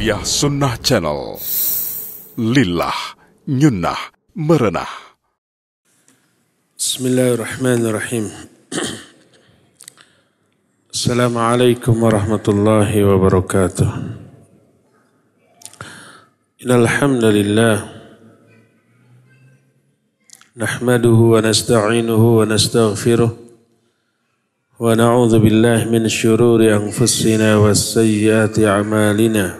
Tarbiyah Sunnah Channel. Lillah, nyunnah, merenah. Bismillahirrahmanirrahim. Assalamualaikum warahmatullahi wabarakatuh. Innal hamdalillah nahmaduhu wa nasta'inuhu wa nastaghfiruh ونعوذ بالله من شرور أنفسنا وسيئات أعمالنا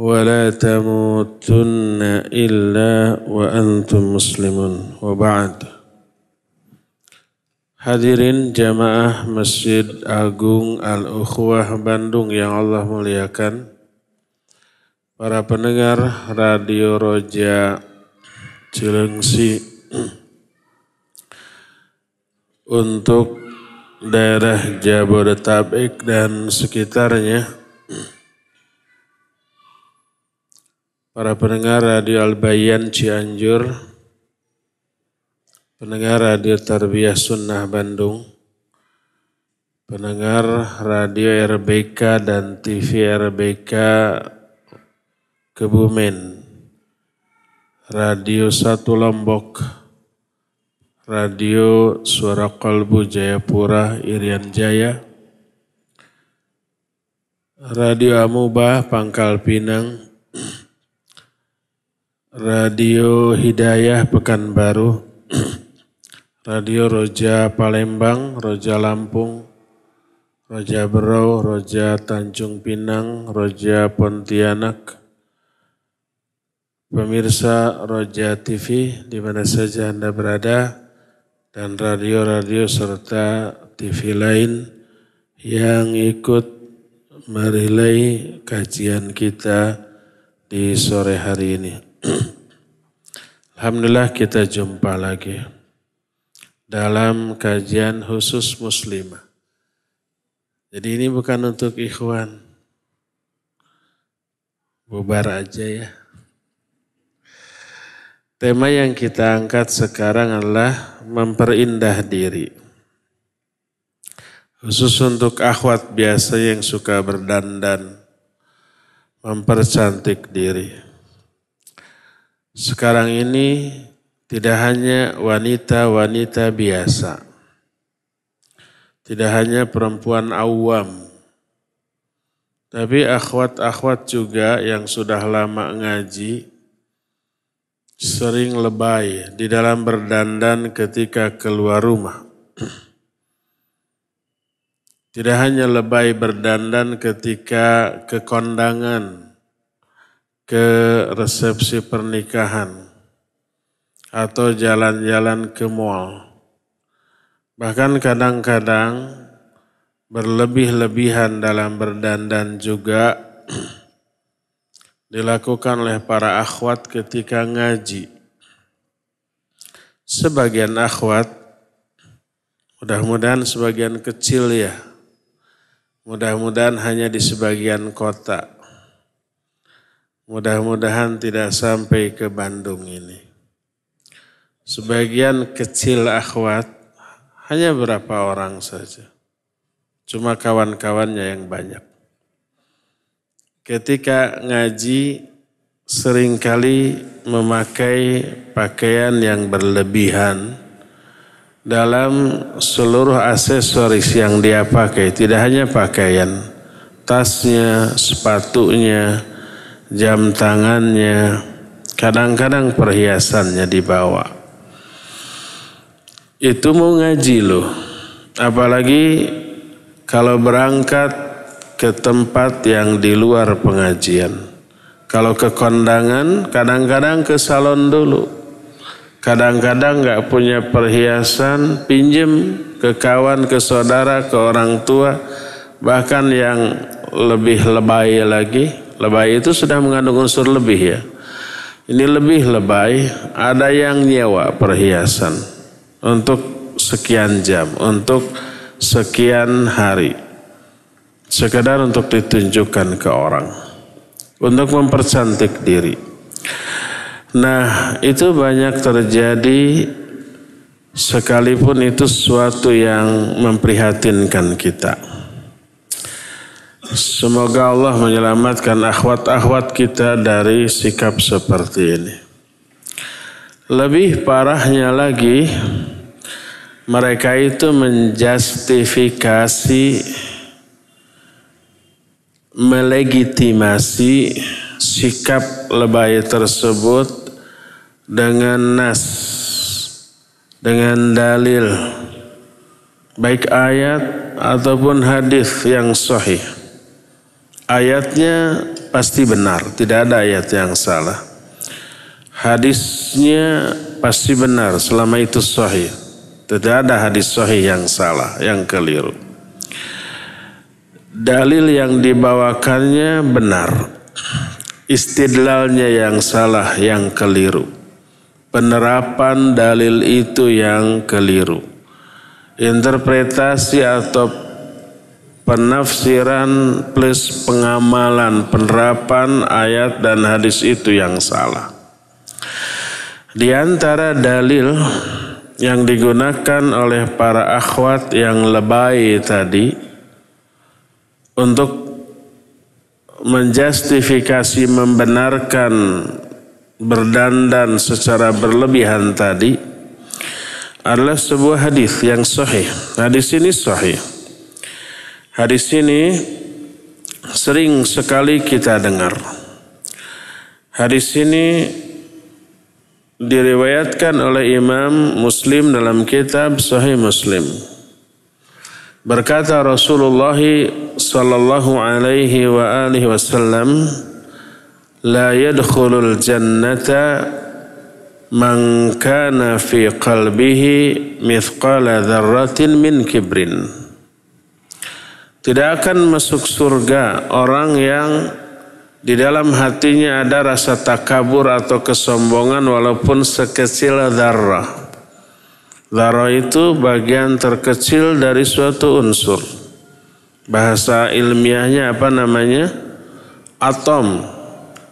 ولا تموتن إلا وأنتم مسلمون وبعد Hadirin jamaah Masjid Agung Al-Ukhwah Bandung yang Allah muliakan. Para pendengar Radio Roja Cilengsi untuk daerah Jabodetabek dan sekitarnya para pendengar Radio Albayan Cianjur, pendengar Radio Tarbiyah Sunnah Bandung, pendengar Radio RBK dan TV RBK Kebumen, Radio Satu Lombok, Radio Suara Kalbu Jayapura Irian Jaya, Radio Amuba Pangkal Pinang, Radio Hidayah Pekanbaru, Radio Roja Palembang, Roja Lampung, Roja Berau, Roja Tanjung Pinang, Roja Pontianak, pemirsa Roja TV di mana saja Anda berada, dan radio-radio serta TV lain yang ikut merilai kajian kita di sore hari ini. Alhamdulillah kita jumpa lagi dalam kajian khusus muslimah. Jadi ini bukan untuk ikhwan. Bubar aja ya. Tema yang kita angkat sekarang adalah memperindah diri. Khusus untuk akhwat biasa yang suka berdandan, mempercantik diri. Sekarang ini tidak hanya wanita-wanita biasa. Tidak hanya perempuan awam. Tapi akhwat-akhwat juga yang sudah lama ngaji sering lebay di dalam berdandan ketika keluar rumah. Tidak hanya lebay berdandan ketika kekondangan ke resepsi pernikahan atau jalan-jalan ke mall. Bahkan kadang-kadang berlebih-lebihan dalam berdandan juga dilakukan oleh para akhwat ketika ngaji. Sebagian akhwat, mudah-mudahan sebagian kecil ya, mudah-mudahan hanya di sebagian kota Mudah-mudahan tidak sampai ke Bandung ini. Sebagian kecil akhwat, hanya berapa orang saja. Cuma kawan-kawannya yang banyak. Ketika ngaji, sering kali memakai pakaian yang berlebihan dalam seluruh aksesoris yang dia pakai. Tidak hanya pakaian, tasnya, sepatunya, jam tangannya, kadang-kadang perhiasannya dibawa. Itu mau ngaji loh. Apalagi kalau berangkat ke tempat yang di luar pengajian. Kalau ke kondangan, kadang-kadang ke salon dulu. Kadang-kadang nggak punya perhiasan, pinjem ke kawan, ke saudara, ke orang tua. Bahkan yang lebih lebay lagi, Lebay itu sudah mengandung unsur lebih ya. Ini lebih lebay, ada yang nyewa perhiasan untuk sekian jam, untuk sekian hari. Sekedar untuk ditunjukkan ke orang. Untuk mempercantik diri. Nah, itu banyak terjadi sekalipun itu sesuatu yang memprihatinkan kita. Semoga Allah menyelamatkan akhwat-akhwat kita dari sikap seperti ini. Lebih parahnya lagi, mereka itu menjustifikasi, melegitimasi sikap lebay tersebut dengan nas, dengan dalil, baik ayat ataupun hadis yang sahih. Ayatnya pasti benar, tidak ada ayat yang salah. Hadisnya pasti benar selama itu sahih. Tidak ada hadis sahih yang salah, yang keliru. Dalil yang dibawakannya benar. Istidlalnya yang salah, yang keliru penerapan dalil itu yang keliru. Interpretasi atau penafsiran plus pengamalan penerapan ayat dan hadis itu yang salah. Di antara dalil yang digunakan oleh para akhwat yang lebay tadi untuk menjustifikasi membenarkan berdandan secara berlebihan tadi adalah sebuah hadis yang sahih. Hadis ini sahih. Hadis ini sering sekali kita dengar. Hadis ini diriwayatkan oleh Imam Muslim dalam kitab Sahih Muslim. Berkata Rasulullah sallallahu alaihi wa alihi wasallam, "La yadkhulul jannata man kana fi qalbihi mithqala dzarratin min kibrin." Tidak akan masuk surga orang yang di dalam hatinya ada rasa takabur atau kesombongan walaupun sekecil darah. Darah itu bagian terkecil dari suatu unsur. Bahasa ilmiahnya apa namanya? Atom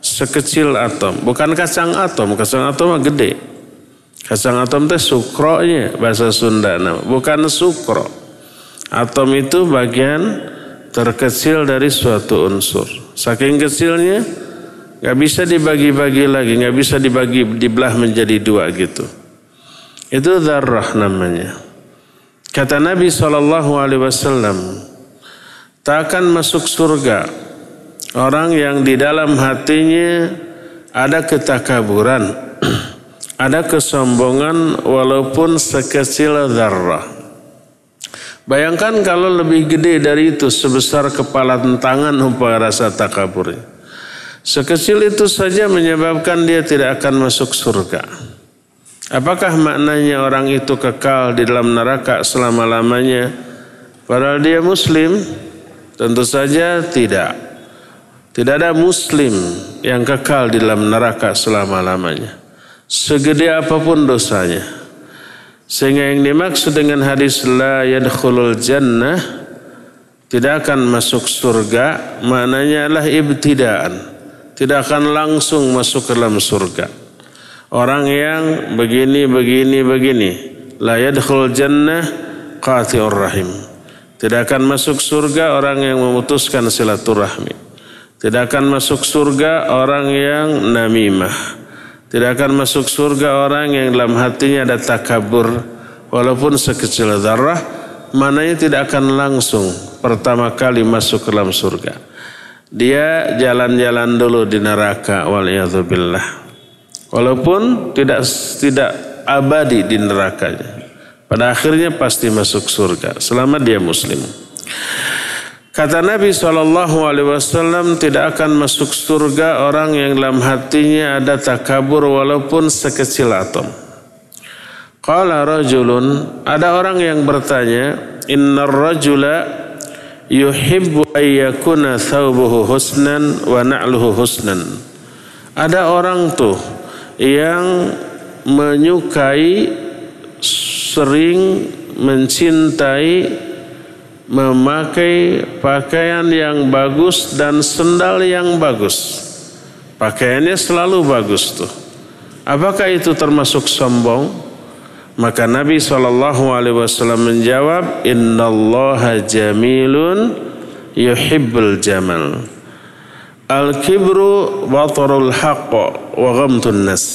sekecil atom. Bukan kacang atom, kacang atom mah gede. Kacang atom teh sukronya bahasa Sunda. Bukan sukro. Atom itu bagian terkecil dari suatu unsur. Saking kecilnya nggak bisa dibagi-bagi lagi, nggak bisa dibagi dibelah menjadi dua gitu. Itu darah namanya. Kata Nabi Shallallahu Alaihi Wasallam, tak akan masuk surga Orang yang di dalam hatinya ada ketakaburan, ada kesombongan walaupun sekecil darah. Bayangkan kalau lebih gede dari itu sebesar kepala tangan upaya rasa takaburnya. Sekecil itu saja menyebabkan dia tidak akan masuk surga. Apakah maknanya orang itu kekal di dalam neraka selama-lamanya? Padahal dia muslim? Tentu saja tidak. Tidak ada muslim yang kekal di dalam neraka selama-lamanya. Segede apa pun dosanya. Sehingga yang dimaksud dengan hadis la yadkhulul jannah tidak akan masuk surga maknanya adalah ibtidaan. Tidak akan langsung masuk ke dalam surga. Orang yang begini, begini, begini. La yadkhul jannah qati'ur rahim. Tidak akan masuk surga orang yang memutuskan silaturahmi. Tidak akan masuk surga orang yang namimah. Tidak akan masuk surga orang yang dalam hatinya ada takabur walaupun sekecil darah. Mananya tidak akan langsung pertama kali masuk ke dalam surga. Dia jalan-jalan dulu di neraka waliyadzubillah. Walaupun tidak tidak abadi di nerakanya. Pada akhirnya pasti masuk surga selama dia muslim. Kata Nabi SAW tidak akan masuk surga orang yang dalam hatinya ada takabur walaupun sekecil atom. Qala rajulun, ada orang yang bertanya, Inna rajula yuhibbu ayyakuna thawbuhu husnan wa na'luhu husnan. Ada orang tuh yang menyukai sering mencintai memakai pakaian yang bagus dan sendal yang bagus. Pakaiannya selalu bagus tuh. Apakah itu termasuk sombong? Maka Nabi SAW menjawab, Inna Allah jamilun yuhibbul jamal. Al-kibru batarul haqqa wa ghamtun nas.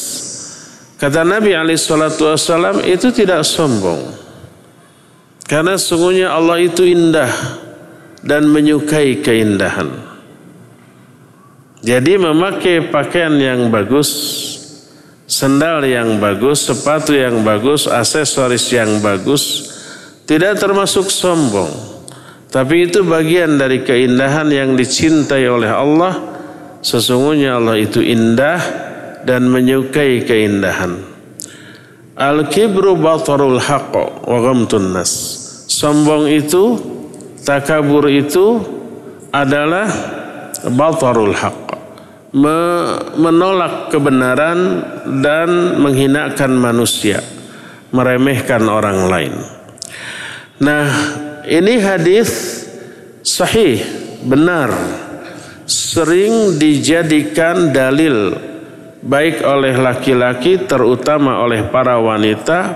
Kata Nabi SAW itu tidak sombong. Karena sungguhnya Allah itu indah dan menyukai keindahan. Jadi memakai pakaian yang bagus, sendal yang bagus, sepatu yang bagus, aksesoris yang bagus tidak termasuk sombong. Tapi itu bagian dari keindahan yang dicintai oleh Allah. Sesungguhnya Allah itu indah dan menyukai keindahan. Al-kibru batarul haqq wa ghamtun nas. Sombong itu, takabur itu adalah batarul haq. Menolak kebenaran dan menghinakan manusia. Meremehkan orang lain. Nah, ini hadis sahih, benar. Sering dijadikan dalil baik oleh laki-laki terutama oleh para wanita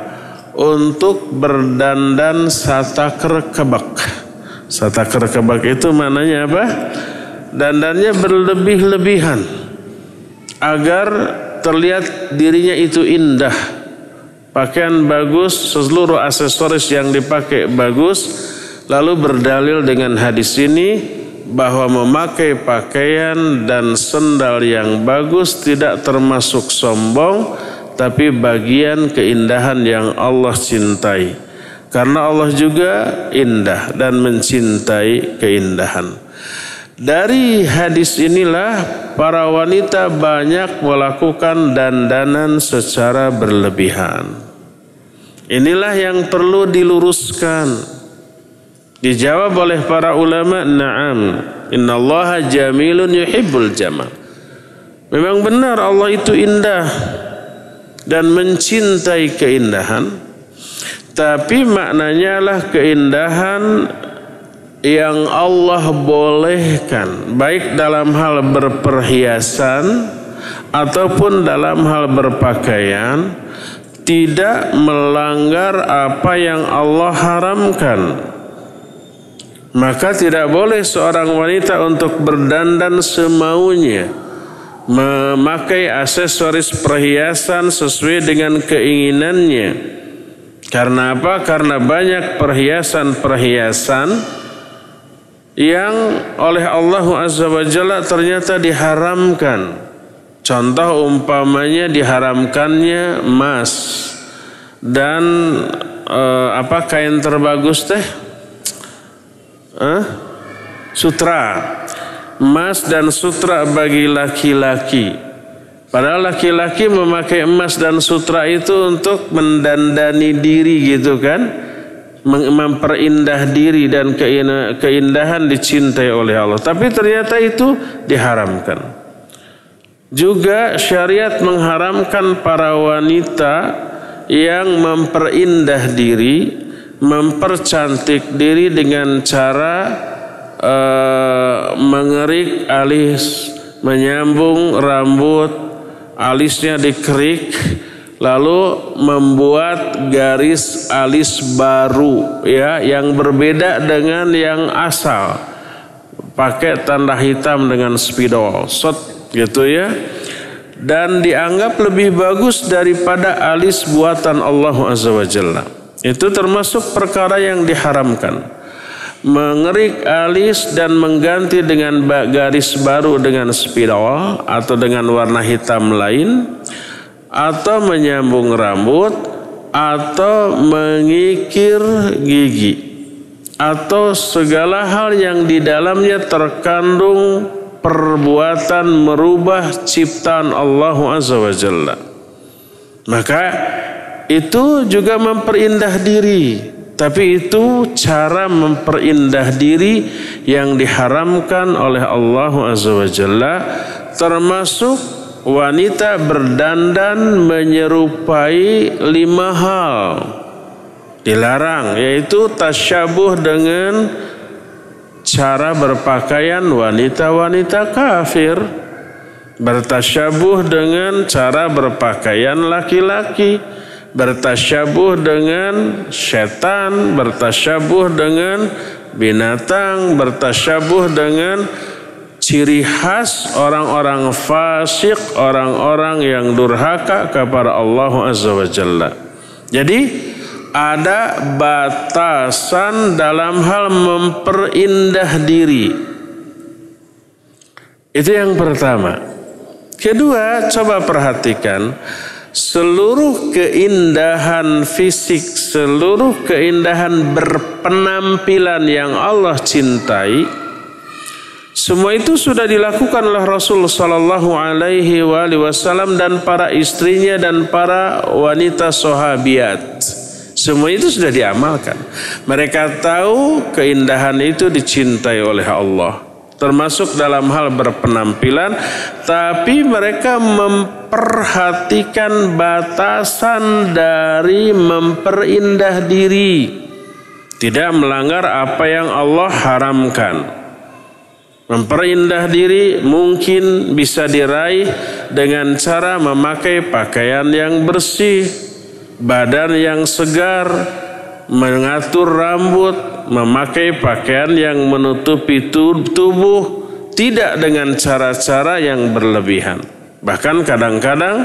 untuk berdandan satakr kebak. Satakr kebak itu maknanya apa? Dandannya berlebih-lebihan agar terlihat dirinya itu indah. Pakaian bagus, seluruh aksesoris yang dipakai bagus. Lalu berdalil dengan hadis ini bahwa memakai pakaian dan sendal yang bagus tidak termasuk sombong tapi bagian keindahan yang Allah cintai. Karena Allah juga indah dan mencintai keindahan. Dari hadis inilah para wanita banyak melakukan dandanan secara berlebihan. Inilah yang perlu diluruskan. Dijawab oleh para ulama, "Na'am, innallaha jamilun yuhibbul jamal." Memang benar Allah itu indah dan mencintai keindahan tapi maknanya lah keindahan yang Allah bolehkan baik dalam hal berperhiasan ataupun dalam hal berpakaian tidak melanggar apa yang Allah haramkan maka tidak boleh seorang wanita untuk berdandan semaunya memakai aksesoris perhiasan sesuai dengan keinginannya. Karena apa? Karena banyak perhiasan-perhiasan yang oleh Allah Azza wa Jalla ternyata diharamkan. Contoh umpamanya diharamkannya emas dan eh, apa kain terbagus teh? Eh? Sutra emas dan sutra bagi laki-laki. Padahal laki-laki memakai emas dan sutra itu untuk mendandani diri gitu kan. Memperindah diri dan keindahan dicintai oleh Allah. Tapi ternyata itu diharamkan. Juga syariat mengharamkan para wanita yang memperindah diri, mempercantik diri dengan cara uh, mengerik alis, menyambung rambut, alisnya dikerik, lalu membuat garis alis baru ya yang berbeda dengan yang asal. Pakai tanda hitam dengan spidol, shot gitu ya. Dan dianggap lebih bagus daripada alis buatan Allah Azza wa Jalla. Itu termasuk perkara yang diharamkan mengerik alis dan mengganti dengan garis baru dengan spiral atau dengan warna hitam lain atau menyambung rambut atau mengikir gigi atau segala hal yang di dalamnya terkandung perbuatan merubah ciptaan Allah Azza wa Jalla. Maka itu juga memperindah diri. Tapi itu cara memperindah diri yang diharamkan oleh Allah Azza termasuk wanita berdandan menyerupai lima hal dilarang yaitu tasyabuh dengan cara berpakaian wanita-wanita kafir bertasyabuh dengan cara berpakaian laki-laki bertasyabuh dengan setan bertasyabuh dengan binatang bertasyabuh dengan ciri khas orang-orang fasik, orang-orang yang durhaka kepada Allah Azza wa Jalla. Jadi ada batasan dalam hal memperindah diri. Itu yang pertama. Kedua, coba perhatikan seluruh keindahan fisik, seluruh keindahan berpenampilan yang Allah cintai, semua itu sudah dilakukan oleh Rasul Sallallahu Alaihi Wasallam dan para istrinya dan para wanita sahabiat. Semua itu sudah diamalkan. Mereka tahu keindahan itu dicintai oleh Allah. Termasuk dalam hal berpenampilan. Tapi mereka memperhatikan batasan dari memperindah diri. Tidak melanggar apa yang Allah haramkan. Memperindah diri mungkin bisa diraih dengan cara memakai pakaian yang bersih, badan yang segar, mengatur rambut, memakai pakaian yang menutupi tubuh, tidak dengan cara-cara yang berlebihan. Bahkan kadang-kadang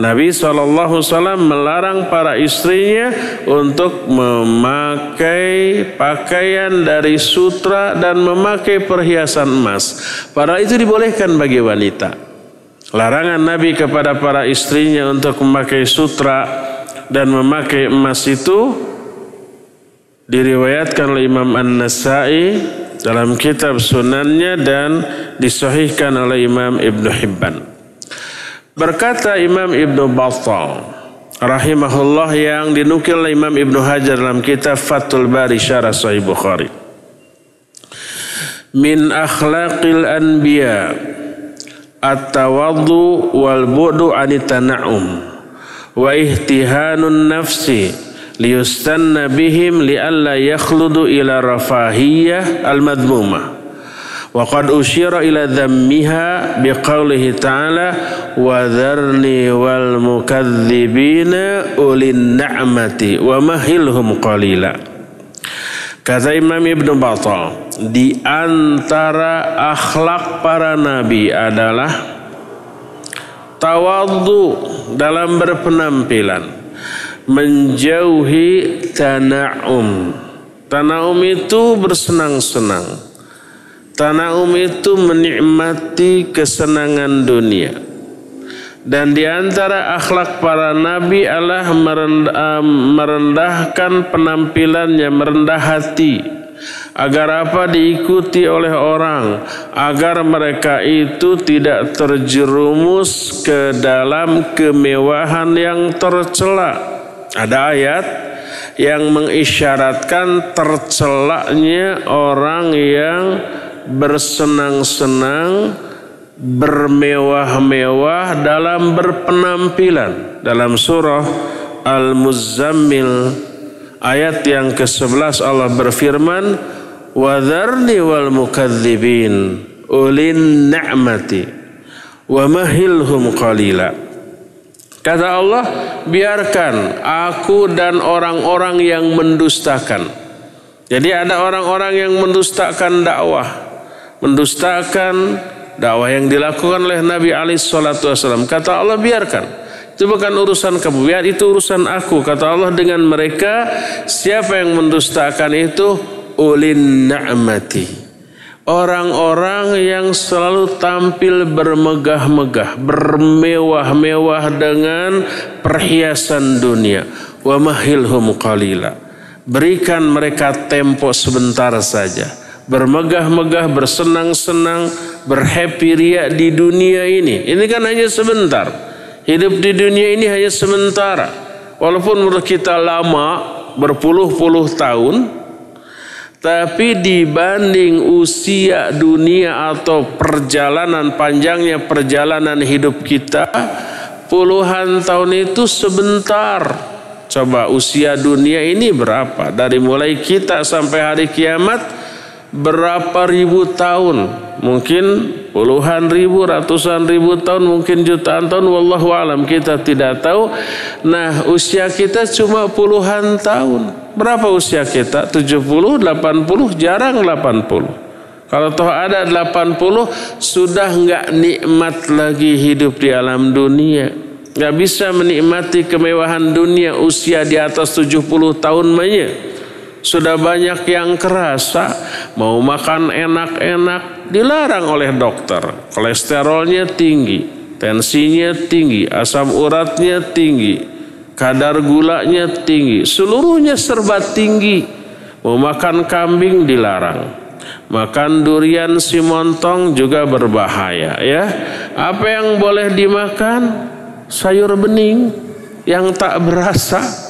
Nabi SAW melarang para istrinya untuk memakai pakaian dari sutra dan memakai perhiasan emas. Padahal itu dibolehkan bagi wanita. Larangan Nabi kepada para istrinya untuk memakai sutra dan memakai emas itu diriwayatkan oleh Imam An-Nasai dalam kitab sunannya dan disahihkan oleh Imam Ibn Hibban. Berkata Imam Ibnu Battal rahimahullah yang dinukil oleh Imam Ibnu Hajar dalam kitab Fathul Bari Syarah Sahih Bukhari. Min akhlaqil anbiya at-tawaddu wal bu'du anit wa ihtihanun nafsi liustanna bihim li'alla yakhludu ila rafahiyah al-madmumah wa qad usyira ila dhammiha biqaulihi ta'ala wa dharni wal mukadzibina ulin na'mati wa mahilhum qalila. Kata Imam Ibn Battal di antara akhlak para nabi adalah tawadhu dalam berpenampilan menjauhi tana'um. Tana'um itu bersenang-senang Tana'um itu menikmati kesenangan dunia. Dan di antara akhlak para nabi adalah merendahkan penampilannya, merendah hati. Agar apa diikuti oleh orang. Agar mereka itu tidak terjerumus ke dalam kemewahan yang tercela. Ada ayat yang mengisyaratkan tercelaknya orang yang bersenang-senang, bermewah-mewah dalam berpenampilan. Dalam surah Al-Muzammil ayat yang ke-11 Allah berfirman, "Wadharni wal mukadzibin ulin ni'mati wa mahilhum qalila." Kata Allah, biarkan aku dan orang-orang yang mendustakan. Jadi ada orang-orang yang mendustakan dakwah mendustakan dakwah yang dilakukan oleh Nabi Ali Shallallahu Wasallam. Kata Allah biarkan. Itu bukan urusan kamu, biar itu urusan aku. Kata Allah dengan mereka, siapa yang mendustakan itu ulin na'mati. Orang-orang yang selalu tampil bermegah-megah, bermewah-mewah dengan perhiasan dunia. Wa mahilhum qalila. Berikan mereka tempo sebentar saja bermegah-megah, bersenang-senang, berhappy ria di dunia ini. Ini kan hanya sebentar. Hidup di dunia ini hanya sementara. Walaupun menurut kita lama, berpuluh-puluh tahun, Tapi dibanding usia dunia atau perjalanan panjangnya perjalanan hidup kita, puluhan tahun itu sebentar. Coba usia dunia ini berapa? Dari mulai kita sampai hari kiamat berapa ribu tahun? Mungkin puluhan ribu, ratusan ribu tahun, mungkin jutaan tahun. Wallahu alam kita tidak tahu. Nah usia kita cuma puluhan tahun. Berapa usia kita? 70, 80, jarang 80. Kalau toh ada 80 sudah nggak nikmat lagi hidup di alam dunia. Nggak bisa menikmati kemewahan dunia usia di atas 70 tahun manya. Sudah banyak yang kerasa mau makan enak-enak dilarang oleh dokter. Kolesterolnya tinggi, tensinya tinggi, asam uratnya tinggi kadar gulanya tinggi, seluruhnya serba tinggi. Mau makan kambing dilarang. Makan durian si montong juga berbahaya ya. Apa yang boleh dimakan? Sayur bening yang tak berasa.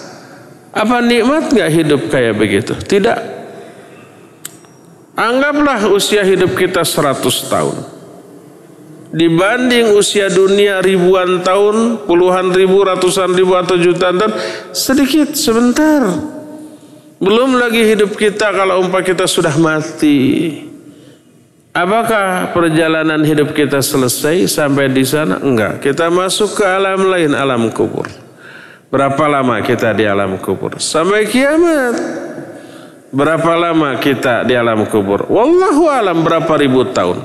Apa nikmat nggak hidup kayak begitu? Tidak. Anggaplah usia hidup kita 100 tahun dibanding usia dunia ribuan tahun, puluhan ribu, ratusan ribu atau jutaan tahun, sedikit sebentar. Belum lagi hidup kita kalau umpah kita sudah mati. Apakah perjalanan hidup kita selesai sampai di sana? Enggak. Kita masuk ke alam lain, alam kubur. Berapa lama kita di alam kubur? Sampai kiamat. Berapa lama kita di alam kubur? Wallahu alam berapa ribu tahun.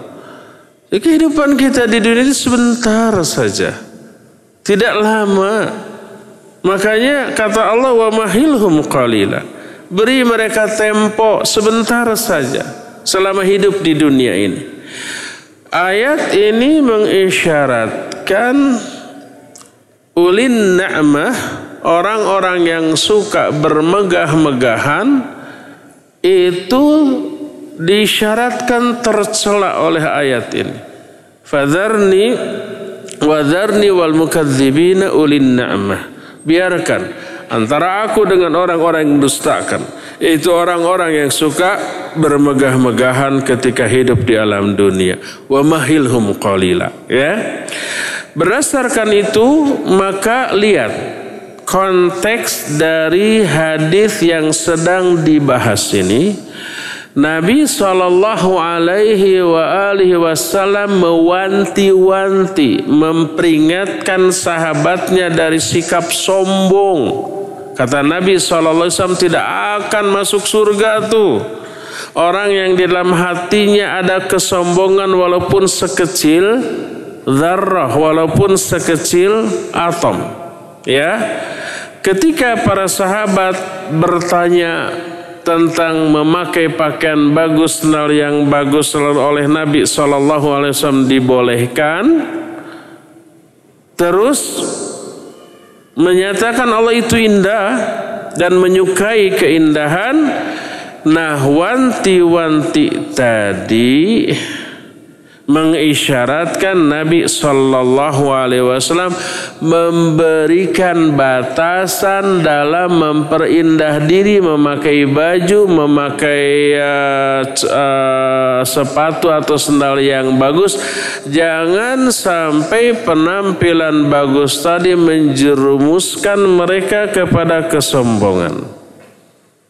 Ya, kehidupan kita di dunia ini sebentar saja. Tidak lama. Makanya kata Allah wa mahilhum qalila. Beri mereka tempo sebentar saja selama hidup di dunia ini. Ayat ini mengisyaratkan ulin na'mah orang-orang yang suka bermegah-megahan itu disyaratkan tercela oleh ayat ini. Fadharni wadharni wal mukadzibina ulin na'mah. Biarkan antara aku dengan orang-orang yang dustakan. Itu orang-orang yang suka bermegah-megahan ketika hidup di alam dunia. Wa mahilhum qalila. Ya. Berdasarkan itu maka lihat konteks dari hadis yang sedang dibahas ini Nabi Shallallahu Alaihi wa alihi Wasallam mewanti-wanti, memperingatkan sahabatnya dari sikap sombong. Kata Nabi Shallallahu Alaihi Wasallam tidak akan masuk surga tuh orang yang di dalam hatinya ada kesombongan walaupun sekecil zarrah, walaupun sekecil atom. Ya, ketika para sahabat bertanya tentang memakai pakaian bagus sendal yang bagus oleh Nabi Shallallahu Alaihi Wasallam dibolehkan. Terus menyatakan Allah itu indah dan menyukai keindahan. Nah wanti-wanti tadi mengisyaratkan Nabi Shallallahu Alaihi Wasallam memberikan batasan dalam memperindah diri, memakai baju, memakai uh, uh, sepatu atau sendal yang bagus. Jangan sampai penampilan bagus tadi menjerumuskan mereka kepada kesombongan.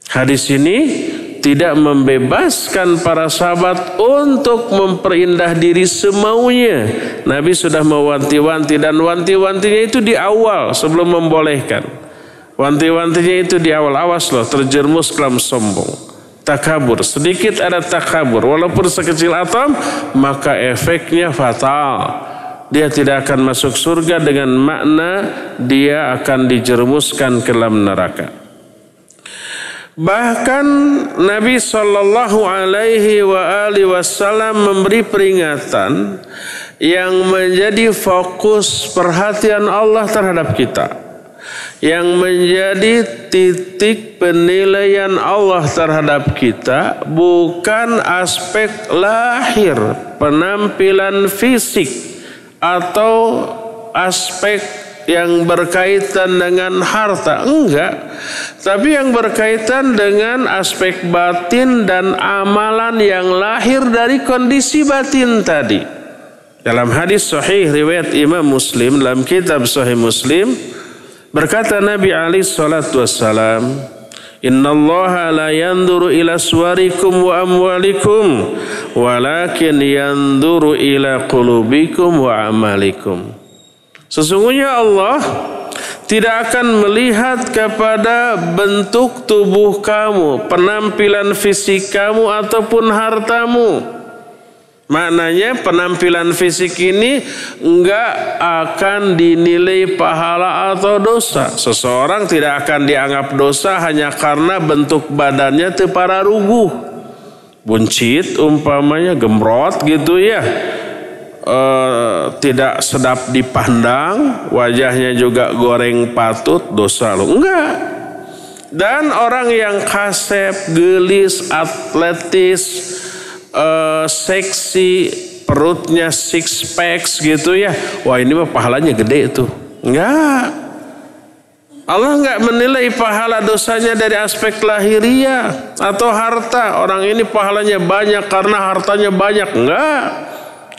Hadis ini tidak membebaskan para sahabat untuk memperindah diri semaunya. Nabi sudah mewanti-wanti dan wanti-wantinya itu di awal sebelum membolehkan. Wanti-wantinya itu di awal awas loh terjerumus dalam sombong. Takabur, sedikit ada takabur walaupun sekecil atom maka efeknya fatal. Dia tidak akan masuk surga dengan makna dia akan dijerumuskan ke dalam neraka. Bahkan Nabi Shallallahu Alaihi Wasallam memberi peringatan yang menjadi fokus perhatian Allah terhadap kita, yang menjadi titik penilaian Allah terhadap kita bukan aspek lahir, penampilan fisik atau aspek yang berkaitan dengan harta enggak tapi yang berkaitan dengan aspek batin dan amalan yang lahir dari kondisi batin tadi dalam hadis sahih riwayat Imam Muslim dalam kitab Sahih Muslim berkata Nabi Ali salatu wassalam Inna Allah la yanduru ila suwarikum wa amwalikum walakin yanduru ila qulubikum wa amalikum. Sesungguhnya Allah tidak akan melihat kepada bentuk tubuh kamu, penampilan fisik kamu ataupun hartamu. Maknanya penampilan fisik ini enggak akan dinilai pahala atau dosa. Seseorang tidak akan dianggap dosa hanya karena bentuk badannya para ruguh. Buncit umpamanya gemrot gitu ya. E, tidak sedap dipandang, wajahnya juga goreng patut, dosa lo. Enggak. Dan orang yang kasep, gelis, atletis, uh, seksi perutnya six packs gitu ya. Wah ini mah pahalanya gede itu. Enggak. Allah enggak menilai pahala dosanya dari aspek lahiriah atau harta. Orang ini pahalanya banyak karena hartanya banyak. Enggak.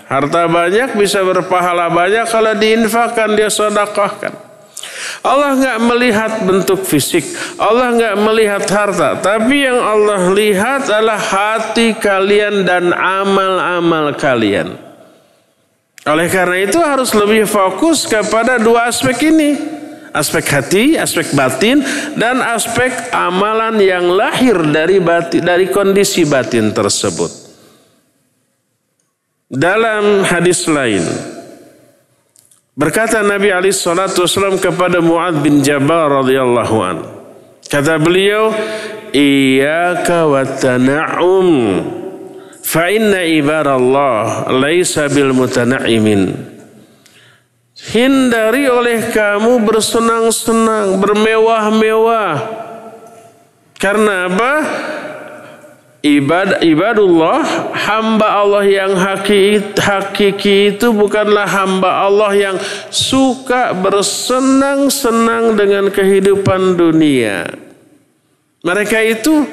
Harta banyak bisa berpahala banyak kalau diinfakkan, dia sedekahkan. Allah nggak melihat bentuk fisik, Allah nggak melihat harta, tapi yang Allah lihat adalah hati kalian dan amal-amal kalian. Oleh karena itu harus lebih fokus kepada dua aspek ini. Aspek hati, aspek batin, dan aspek amalan yang lahir dari batin, dari kondisi batin tersebut. Dalam hadis lain, Berkata Nabi Ali Shallallahu Wasallam kepada Muad bin Jabal radhiyallahu an. Kata beliau, Iyaka wa tana'um fa inna ibadallah laisa bil mutana'imin. Hindari oleh kamu bersenang-senang, bermewah-mewah. Karena apa? Ibad, ibadullah hamba Allah yang hakiki, hakiki itu bukanlah hamba Allah yang suka bersenang-senang dengan kehidupan dunia. Mereka itu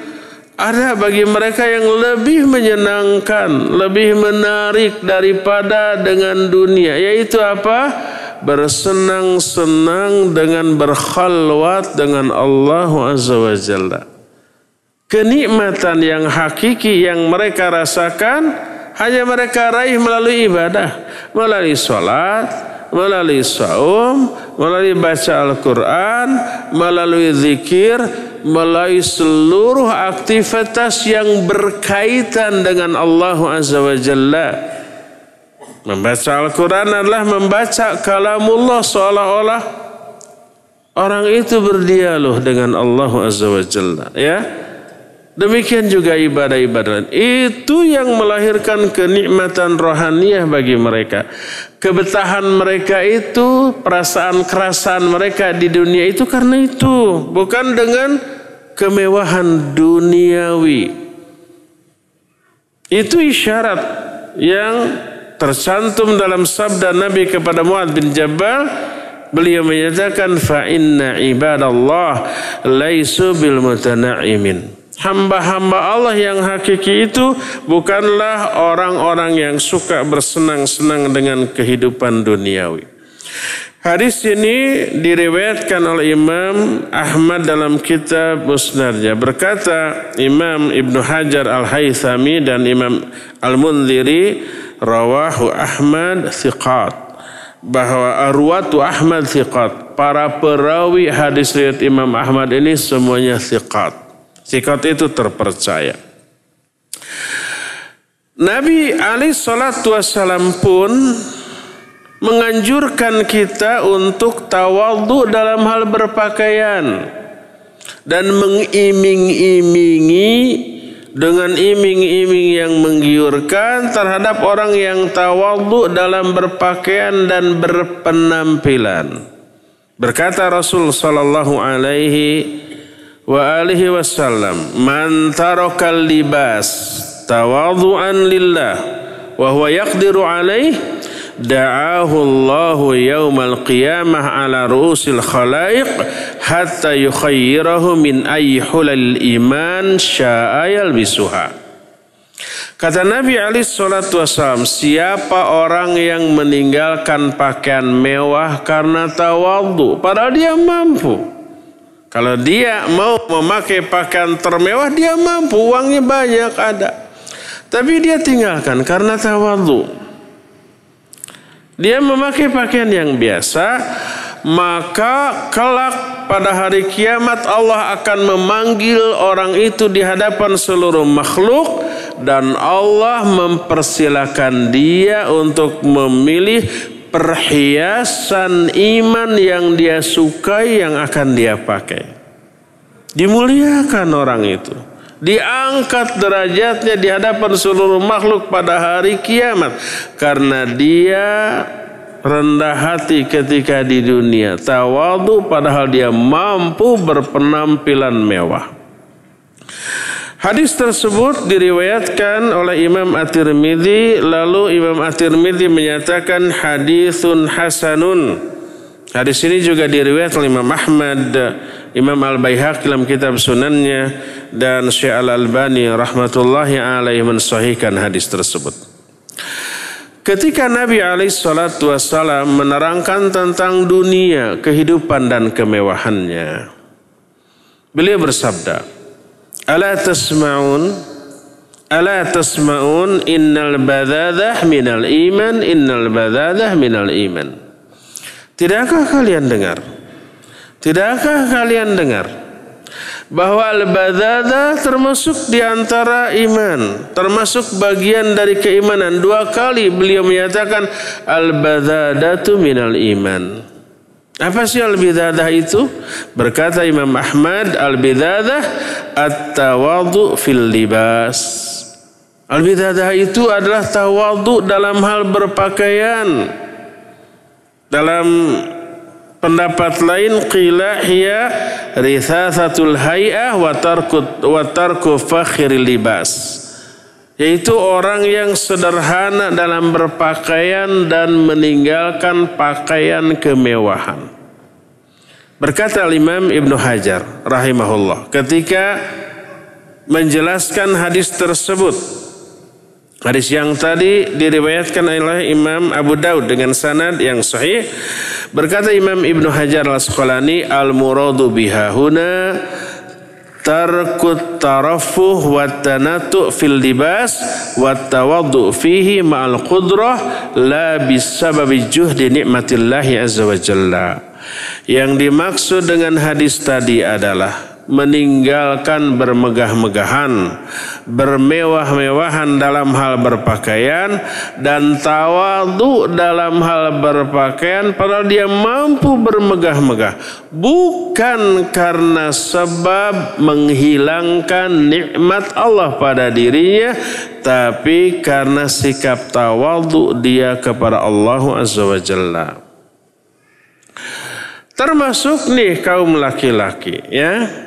ada bagi mereka yang lebih menyenangkan, lebih menarik daripada dengan dunia, yaitu apa? Bersenang-senang dengan berkhalwat dengan Allah Azza wa Jalla kenikmatan yang hakiki yang mereka rasakan hanya mereka raih melalui ibadah, melalui sholat, melalui saum, melalui baca Al-Quran, melalui zikir, melalui seluruh aktivitas yang berkaitan dengan Allah Azza wa Jalla. Membaca Al-Quran adalah membaca kalamullah seolah-olah orang itu berdialog dengan Allah Azza wa Jalla. Ya, Demikian juga ibadah-ibadah. Itu yang melahirkan kenikmatan rohaniah bagi mereka. Kebetahan mereka itu, perasaan kerasan mereka di dunia itu karena itu. Bukan dengan kemewahan duniawi. Itu isyarat yang tercantum dalam sabda Nabi kepada Muad bin Jabal. Beliau menyatakan inna ibadallah laisu bil mutana'imin Hamba-hamba Allah yang hakiki itu bukanlah orang-orang yang suka bersenang-senang dengan kehidupan duniawi. Hadis ini diriwayatkan oleh Imam Ahmad dalam kitab Musnadnya. Berkata Imam Ibnu Hajar Al-Haythami dan Imam Al-Munziri rawahu Ahmad thiqat bahwa arwatu Ahmad thiqat. Para perawi hadis riwayat Imam Ahmad ini semuanya thiqat. Sikat itu terpercaya. Nabi Ali Shallallahu Wasallam pun menganjurkan kita untuk tawadhu dalam hal berpakaian dan mengiming-imingi dengan iming-iming yang menggiurkan terhadap orang yang tawadhu dalam berpakaian dan berpenampilan. Berkata Rasul sallallahu alaihi wa alihi wasallam man tarakal libas tawadhu'an lillah wa huwa yaqdiru alaih da'ahu Allahu yaumal qiyamah ala ru'usil khalaiq hatta yukhayyirahu min ayyi hulal iman sya'a yalbisuha. Kata Nabi Ali Shallallahu Wasallam, siapa orang yang meninggalkan pakaian mewah karena tawadhu, padahal dia mampu. Kalau dia mau memakai pakaian termewah, dia mampu, uangnya banyak ada. Tapi dia tinggalkan karena tawadhu. Dia memakai pakaian yang biasa, maka kelak pada hari kiamat Allah akan memanggil orang itu di hadapan seluruh makhluk dan Allah mempersilahkan dia untuk memilih perhiasan iman yang dia sukai yang akan dia pakai. Dimuliakan orang itu. Diangkat derajatnya di hadapan seluruh makhluk pada hari kiamat. Karena dia rendah hati ketika di dunia, tawadu padahal dia mampu berpenampilan mewah. Hadis tersebut diriwayatkan oleh Imam At-Tirmidzi lalu Imam At-Tirmidzi menyatakan hadisun hasanun. Hadis ini juga diriwayatkan oleh Imam Ahmad, Imam Al-Baihaqi dalam kitab sunannya dan Syekh Al-Albani rahmatullahi alaihi mensahihkan hadis tersebut. Ketika Nabi Alaihissalam menerangkan tentang dunia, kehidupan dan kemewahannya, beliau bersabda, "Ala tasma'un? Ala tasma'un innal badadah minal iman, innal badadah minal iman." Tidakkah kalian dengar? Tidakkah kalian dengar? bahwa al-badada termasuk di antara iman, termasuk bagian dari keimanan. Dua kali beliau menyatakan al-badadatu minal iman. Apa sih al-bidadah itu? Berkata Imam Ahmad, al-bidadah at-tawadu fil libas. Al-bidadah itu adalah tawadu dalam hal berpakaian. Dalam Pendapat lain qila hiya rithasatul hay'ah wa tarku wa tarku fakhiril libas. Yaitu orang yang sederhana dalam berpakaian dan meninggalkan pakaian kemewahan. Berkata Imam Ibnu Hajar rahimahullah ketika menjelaskan hadis tersebut Hadis yang tadi diriwayatkan oleh Imam Abu Daud dengan sanad yang sahih. Berkata Imam Ibnu Hajar Al-Asqalani, al-muradu biha huna tarkut tarafuh wa fil libas wa tawaddu fihi ma'al qudrah la bisababi juhdi nikmatillahi azza wa jalla. Yang dimaksud dengan hadis tadi adalah meninggalkan bermegah-megahan, bermewah-mewahan dalam hal berpakaian dan tawadu dalam hal berpakaian padahal dia mampu bermegah-megah bukan karena sebab menghilangkan nikmat Allah pada dirinya tapi karena sikap tawadu dia kepada Allah Azza wa. Termasuk nih kaum laki-laki ya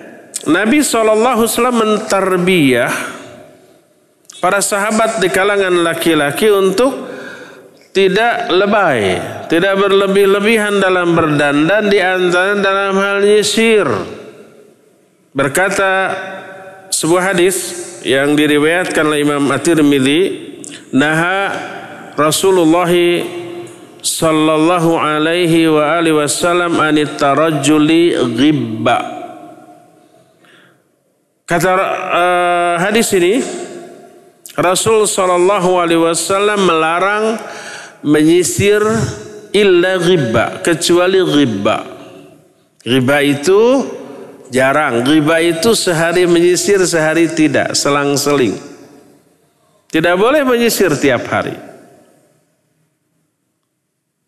Nabi SAW mentarbiyah para sahabat di kalangan laki-laki untuk tidak lebay, tidak berlebih-lebihan dalam berdandan di antara dalam hal nyisir. Berkata sebuah hadis yang diriwayatkan oleh Imam At-Tirmidzi, naha Rasulullah sallallahu alaihi wa alihi wasallam anit tarajjuli ghibba Kata uh, hadis ini Rasul Shallallahu Alaihi Wasallam melarang menyisir illa riba kecuali riba. Riba itu jarang. Riba itu sehari menyisir sehari tidak selang-seling. Tidak boleh menyisir tiap hari.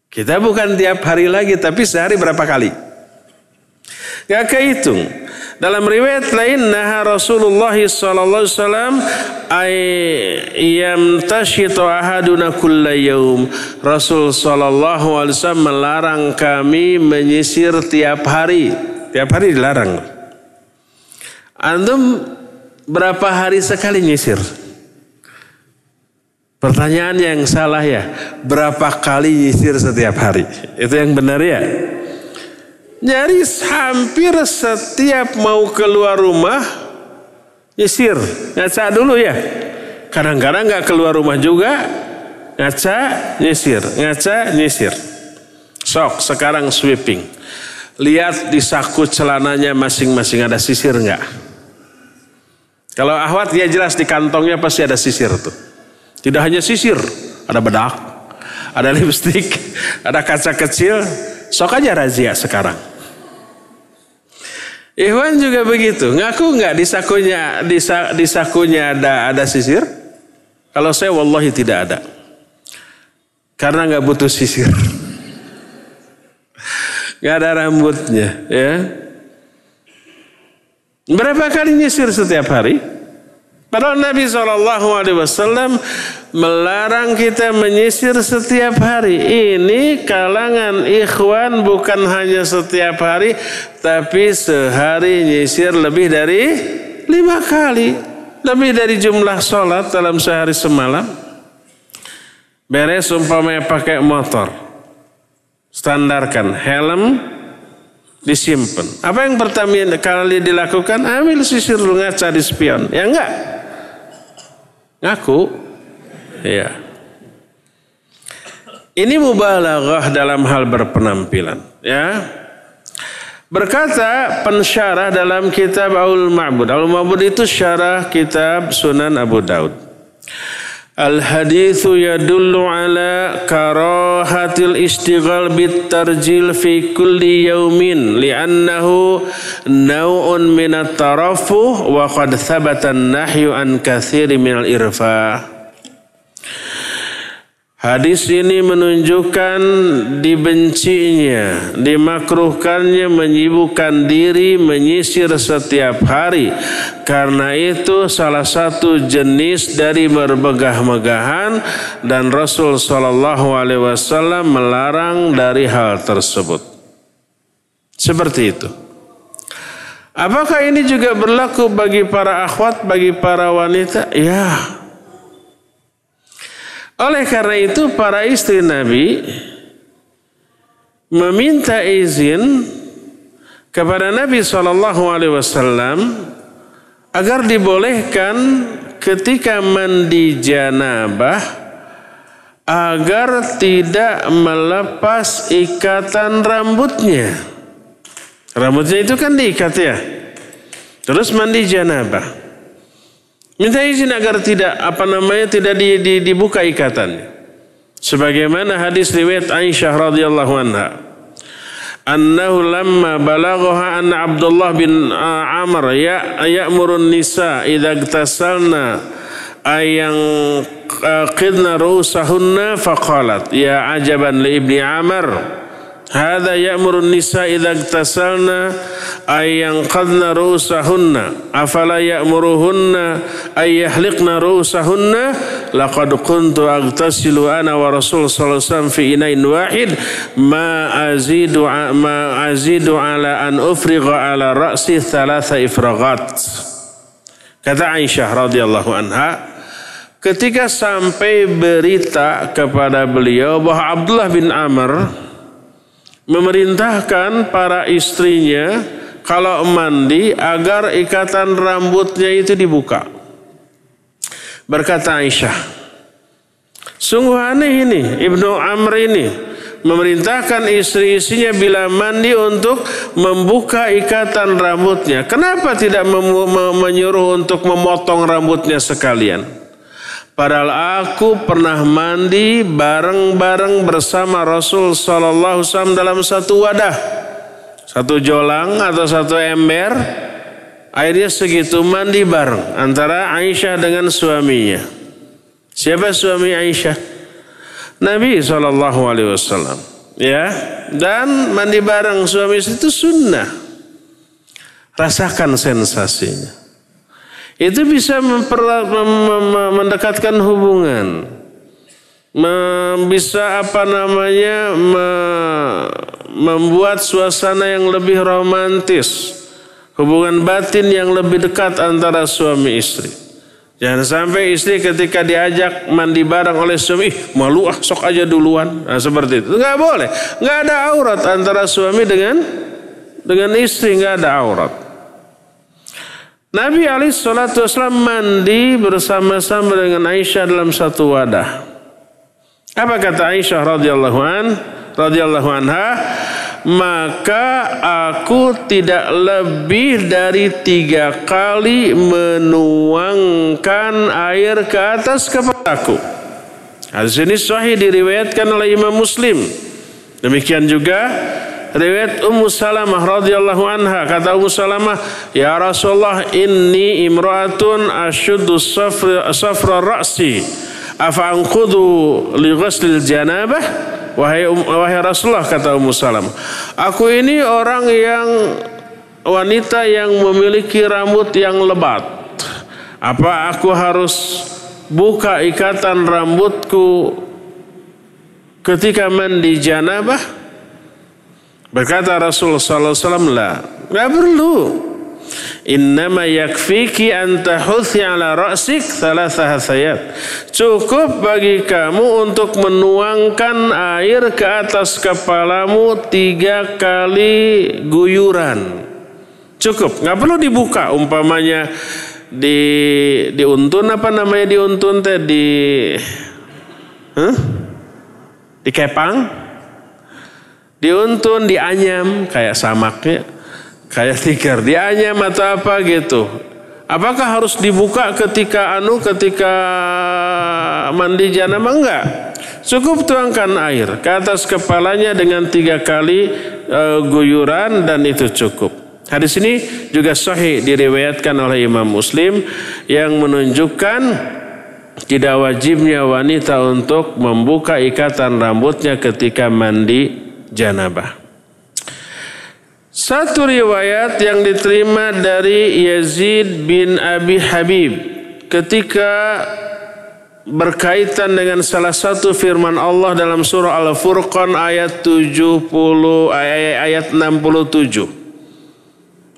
Kita bukan tiap hari lagi tapi sehari berapa kali? Gak kehitung. Dalam riwayat lain nah Rasulullah sallallahu alaihi wasallam ay yamtashitu ahaduna kulla yaum. Rasul sallallahu alaihi wasallam melarang kami menyisir tiap hari. Tiap hari dilarang. Antum berapa hari sekali nyisir? Pertanyaan yang salah ya, berapa kali nyisir setiap hari? Itu yang benar ya? Nyaris hampir setiap mau keluar rumah nyisir, ngaca dulu ya. Kadang-kadang nggak keluar rumah juga, ngaca nyisir, ngaca nyisir. Sok sekarang sweeping. Lihat di saku celananya masing-masing ada sisir nggak? Kalau ahwat ya jelas di kantongnya pasti ada sisir tuh. Tidak hanya sisir, ada bedak, ada lipstik, ada kaca kecil. Sok aja razia sekarang. Ikhwan juga begitu. Ngaku nggak di sakunya di, di sakunya ada ada sisir? Kalau saya wallahi tidak ada. Karena nggak butuh sisir. Nggak ada rambutnya, ya. Berapa kali nyisir setiap hari? Padahal Nabi Shallallahu Alaihi Wasallam melarang kita menyisir setiap hari. Ini kalangan ikhwan bukan hanya setiap hari, tapi sehari nyisir lebih dari lima kali, lebih dari jumlah sholat dalam sehari semalam. Beres umpamanya pakai motor, standarkan helm disimpan. Apa yang pertama kali dilakukan? Ambil sisir lu di spion. Ya enggak? Ngaku? Iya. Ini mubalaghah dalam hal berpenampilan, ya. Berkata pensyarah dalam kitab Aul Ma'bud. Aul Ma'bud itu syarah kitab Sunan Abu Daud. Al-hadithu yadullu ala karahatil istighal bit tarjil fi kulli yaumin li'annahu naw'un min at-tarafuh wa qad thabata an-nahyu an katsiri min al-irfa. Hadis ini menunjukkan dibencinya, dimakruhkannya menyibukkan diri menyisir setiap hari. Karena itu salah satu jenis dari bermegah-megahan dan Rasul Shallallahu Alaihi Wasallam melarang dari hal tersebut. Seperti itu. Apakah ini juga berlaku bagi para akhwat, bagi para wanita? Ya, oleh karena itu para istri Nabi meminta izin kepada Nabi Shallallahu Alaihi Wasallam agar dibolehkan ketika mandi janabah agar tidak melepas ikatan rambutnya. Rambutnya itu kan diikat ya. Terus mandi janabah. Minta izin agar tidak apa namanya tidak di, di, dibuka ikatannya. Sebagaimana hadis riwayat Aisyah radhiyallahu anha. Annahu lamma balaghaha anna Abdullah bin uh, Amr ya ya'murun nisa idza iktasalna ayang uh, qidna rusahunna faqalat ya ajaban li ibni Amr Hada ya'murun nisa idza iktasalna ay yanqadna ru'usahunna. Afala ya'muruhunna ay yahliqna ru'usahunna? Laqad kuntu agtasilu ana wa rasul sallallahu alaihi wasallam fi inain wahid. Ma azidu ma azidu ala an ufrigha ala ra'si thalatha ifragat kata Aisyah radhiyallahu anha ketika sampai berita kepada beliau bahwa Abdullah bin Amr memerintahkan para istrinya kalau mandi agar ikatan rambutnya itu dibuka. Berkata Aisyah, sungguh aneh ini Ibnu Amr ini memerintahkan istri-istrinya bila mandi untuk membuka ikatan rambutnya. Kenapa tidak menyuruh untuk memotong rambutnya sekalian? Padahal aku pernah mandi bareng-bareng bersama Rasul Sallallahu Wasallam dalam satu wadah. Satu jolang atau satu ember. Airnya segitu mandi bareng. Antara Aisyah dengan suaminya. Siapa suami Aisyah? Nabi Sallallahu Alaihi Wasallam. Ya, dan mandi bareng suami itu sunnah. Rasakan sensasinya itu bisa mendekatkan hubungan bisa apa namanya membuat suasana yang lebih romantis hubungan batin yang lebih dekat antara suami istri Jangan sampai istri ketika diajak mandi bareng oleh suami, malu ah sok aja duluan. Nah, seperti itu. Nggak boleh. Nggak ada aurat antara suami dengan dengan istri. Nggak ada aurat. Nabi Ali Shallallahu Wasallam mandi bersama-sama dengan Aisyah dalam satu wadah. Apa kata Aisyah radhiyallahu an radhiyallahu anha? maka aku tidak lebih dari tiga kali menuangkan air ke atas kepalaku. Hadis ini sahih diriwayatkan oleh Imam Muslim. Demikian juga riwayat Ummu Salamah radhiyallahu anha kata Ummu Salamah ya Rasulullah inni imraatun asyuddu safra safra ra'si afa anqudu li ghuslil janabah Wahai, wahai Rasulullah kata Ummu Salam, aku ini orang yang wanita yang memiliki rambut yang lebat. Apa aku harus buka ikatan rambutku ketika mandi janabah? Berkata Rasulullah SAW, lah, nggak perlu. Innama yakfiki an tahuthi ala ra'sik thalatha hasayat. Cukup bagi kamu untuk menuangkan air ke atas kepalamu tiga kali guyuran. Cukup, nggak perlu dibuka umpamanya di diuntun apa namanya diuntun teh di huh? di kepang diuntun dianyam kayak samaknya. Kayak tikar dianyam atau apa gitu. Apakah harus dibuka ketika anu ketika mandi janabah enggak? Cukup tuangkan air ke atas kepalanya dengan tiga kali uh, guyuran dan itu cukup. Hadis ini juga sahih diriwayatkan oleh Imam Muslim yang menunjukkan tidak wajibnya wanita untuk membuka ikatan rambutnya ketika mandi janabah satu riwayat yang diterima dari Yazid bin Abi Habib ketika berkaitan dengan salah satu firman Allah dalam surah Al-Furqan ayat 70 ayat 67.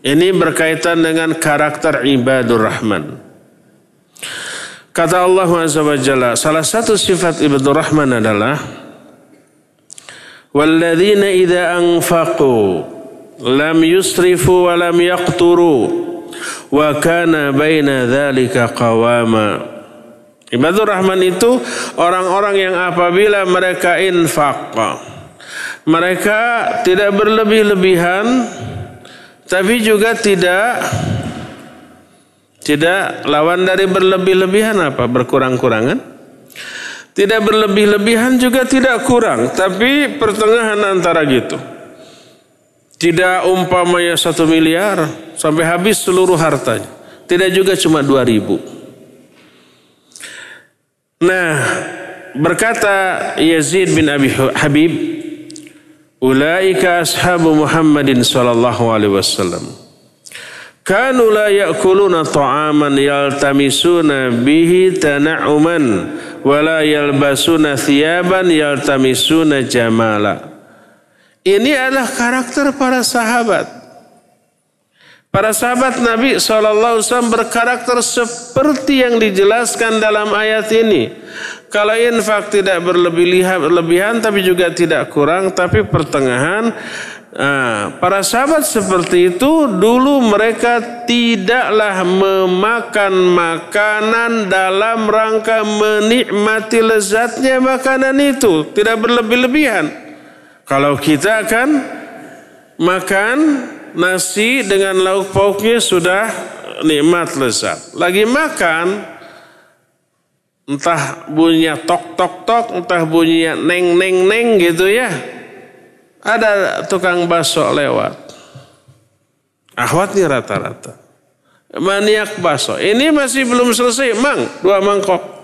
Ini berkaitan dengan karakter ibadur rahman. Kata Allah Azza wa Jalla, salah satu sifat ibadur rahman adalah anfaqu lam yusrifu wa lam yaqturu wa kana baina dzalika qawama Ibadur Rahman itu orang-orang yang apabila mereka infak mereka tidak berlebih-lebihan tapi juga tidak tidak lawan dari berlebih-lebihan apa? Berkurang-kurangan tidak berlebih-lebihan juga tidak kurang tapi pertengahan antara gitu tidak umpamanya satu miliar sampai habis seluruh hartanya. Tidak juga cuma dua ribu. Nah, berkata Yazid bin Abi Habib, Ulaika ashabu Muhammadin sallallahu alaihi wasallam. Kanu la ya'kuluna ta'aman yaltamisuna bihi tana'uman wa la yalbasuna thiyaban yaltamisuna jamala. Ini adalah karakter para sahabat. Para sahabat Nabi SAW berkarakter seperti yang dijelaskan dalam ayat ini. Kalau infak tidak berlebihan tapi juga tidak kurang, tapi pertengahan. Nah, para sahabat seperti itu dulu mereka tidaklah memakan makanan dalam rangka menikmati lezatnya makanan itu. Tidak berlebih-lebihan. Kalau kita akan makan nasi dengan lauk pauknya sudah nikmat lezat. Lagi makan entah bunyinya tok tok tok, entah bunyinya neng neng neng gitu ya. Ada tukang bakso lewat. Ahwatnya rata-rata. Maniak bakso. Ini masih belum selesai, mang, dua mangkok.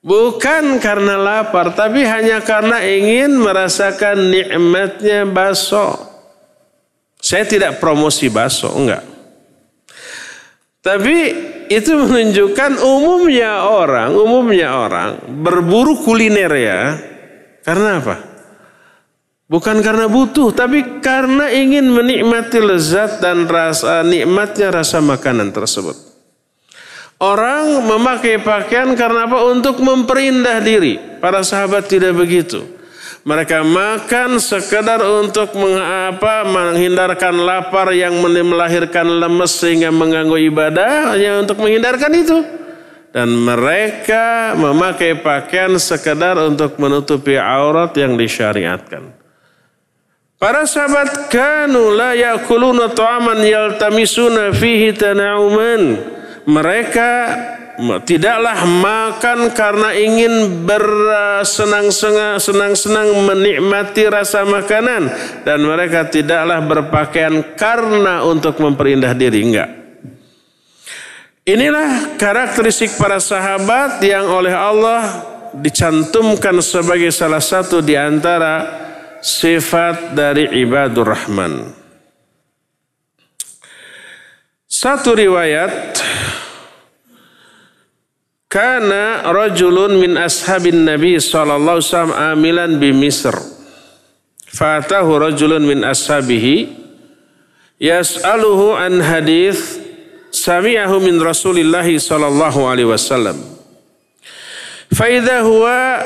Bukan karena lapar, tapi hanya karena ingin merasakan nikmatnya baso. Saya tidak promosi baso, enggak. Tapi itu menunjukkan umumnya orang, umumnya orang berburu kuliner ya. Karena apa? Bukan karena butuh, tapi karena ingin menikmati lezat dan rasa nikmatnya rasa makanan tersebut. Orang memakai pakaian karena apa? Untuk memperindah diri. Para sahabat tidak begitu. Mereka makan sekedar untuk mengapa menghindarkan lapar yang melahirkan lemes sehingga mengganggu ibadah hanya untuk menghindarkan itu. Dan mereka memakai pakaian sekedar untuk menutupi aurat yang disyariatkan. Para sahabat kanu la yakuluna ta'aman yaltamisuna fihi tana'uman. Mereka tidaklah makan karena ingin bersenang-senang menikmati rasa makanan. Dan mereka tidaklah berpakaian karena untuk memperindah diri. Enggak. Inilah karakteristik para sahabat yang oleh Allah dicantumkan sebagai salah satu di antara sifat dari ibadur rahman. Satu riwayat Kana rajulun min ashabin Nabi sallallahu alaihi amilan bi Misr. Fatahu rajulun min ashabihi yas'aluhu an hadis sami'ahu min Rasulillah sallallahu alaihi wasallam. Faidha huwa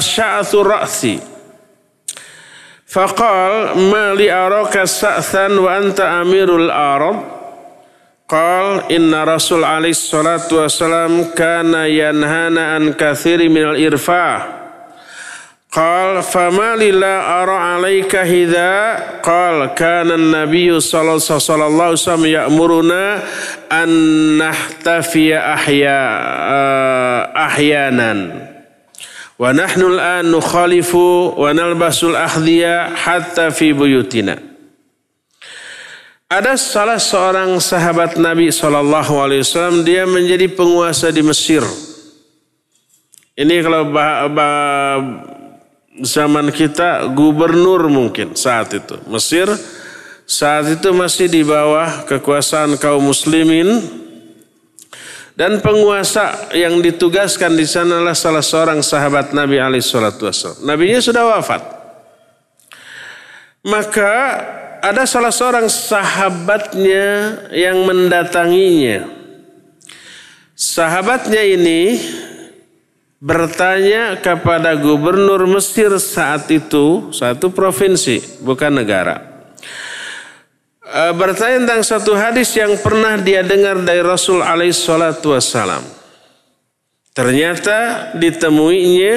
sya'athu eh, ra'si. Faqal ma li araka sa'than wa anta amirul arad. Qal inna Rasul alaihi salatu wasalam kana yanhana an kathiri minal irfa' Qal fama lila ara alaika hidha? Qal kana nabiyyu sallallahu wasallam ya'muruna an nahtafiya ahya uh, ahyanan. Wa nahnu al-an nukhalifu wa nalbasul ahdhiya hatta fi buyutina. Ada salah seorang sahabat Nabi Wasallam dia menjadi penguasa di Mesir. Ini kalau bah, bah, zaman kita gubernur mungkin saat itu Mesir saat itu masih di bawah kekuasaan kaum muslimin dan penguasa yang ditugaskan di sana adalah salah seorang sahabat Nabi alaihissalatu wassalam. Nabinya sudah wafat. Maka ada salah seorang sahabatnya yang mendatanginya. Sahabatnya ini bertanya kepada gubernur Mesir saat itu, satu provinsi, bukan negara. E, bertanya tentang satu hadis yang pernah dia dengar dari Rasul alaihissalatu wassalam. Ternyata ditemuinya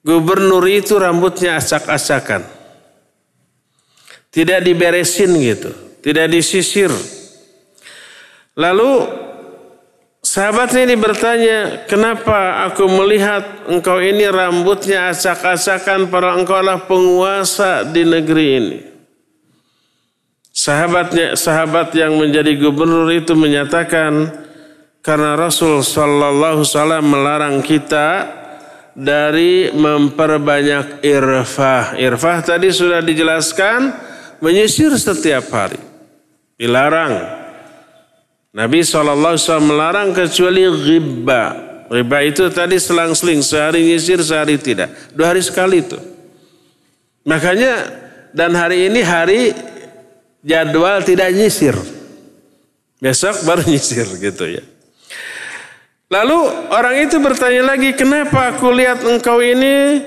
gubernur itu rambutnya acak-acakan. Tidak diberesin gitu. Tidak disisir. Lalu sahabatnya ini bertanya, kenapa aku melihat engkau ini rambutnya acak-acakan para engkau adalah penguasa di negeri ini. Sahabatnya, sahabat yang menjadi gubernur itu menyatakan, karena Rasul Sallallahu Alaihi melarang kita dari memperbanyak irfah. Irfah tadi sudah dijelaskan, menyisir setiap hari. Dilarang. Nabi SAW melarang kecuali riba. Riba itu tadi selang-seling, sehari nyisir, sehari tidak. Dua hari sekali itu. Makanya dan hari ini hari jadwal tidak nyisir. Besok baru nyisir gitu ya. Lalu orang itu bertanya lagi, kenapa aku lihat engkau ini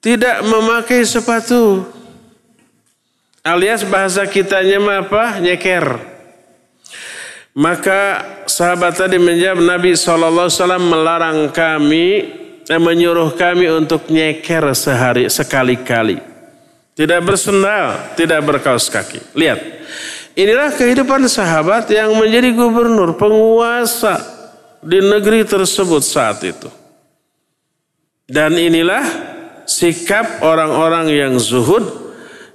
tidak memakai sepatu? Alias bahasa kitanya apa? Nyeker. Maka sahabat tadi menjawab Nabi SAW melarang kami dan eh, menyuruh kami untuk nyeker sehari sekali-kali. Tidak bersendal, tidak berkaos kaki. Lihat, inilah kehidupan sahabat yang menjadi gubernur, penguasa di negeri tersebut saat itu. Dan inilah sikap orang-orang yang zuhud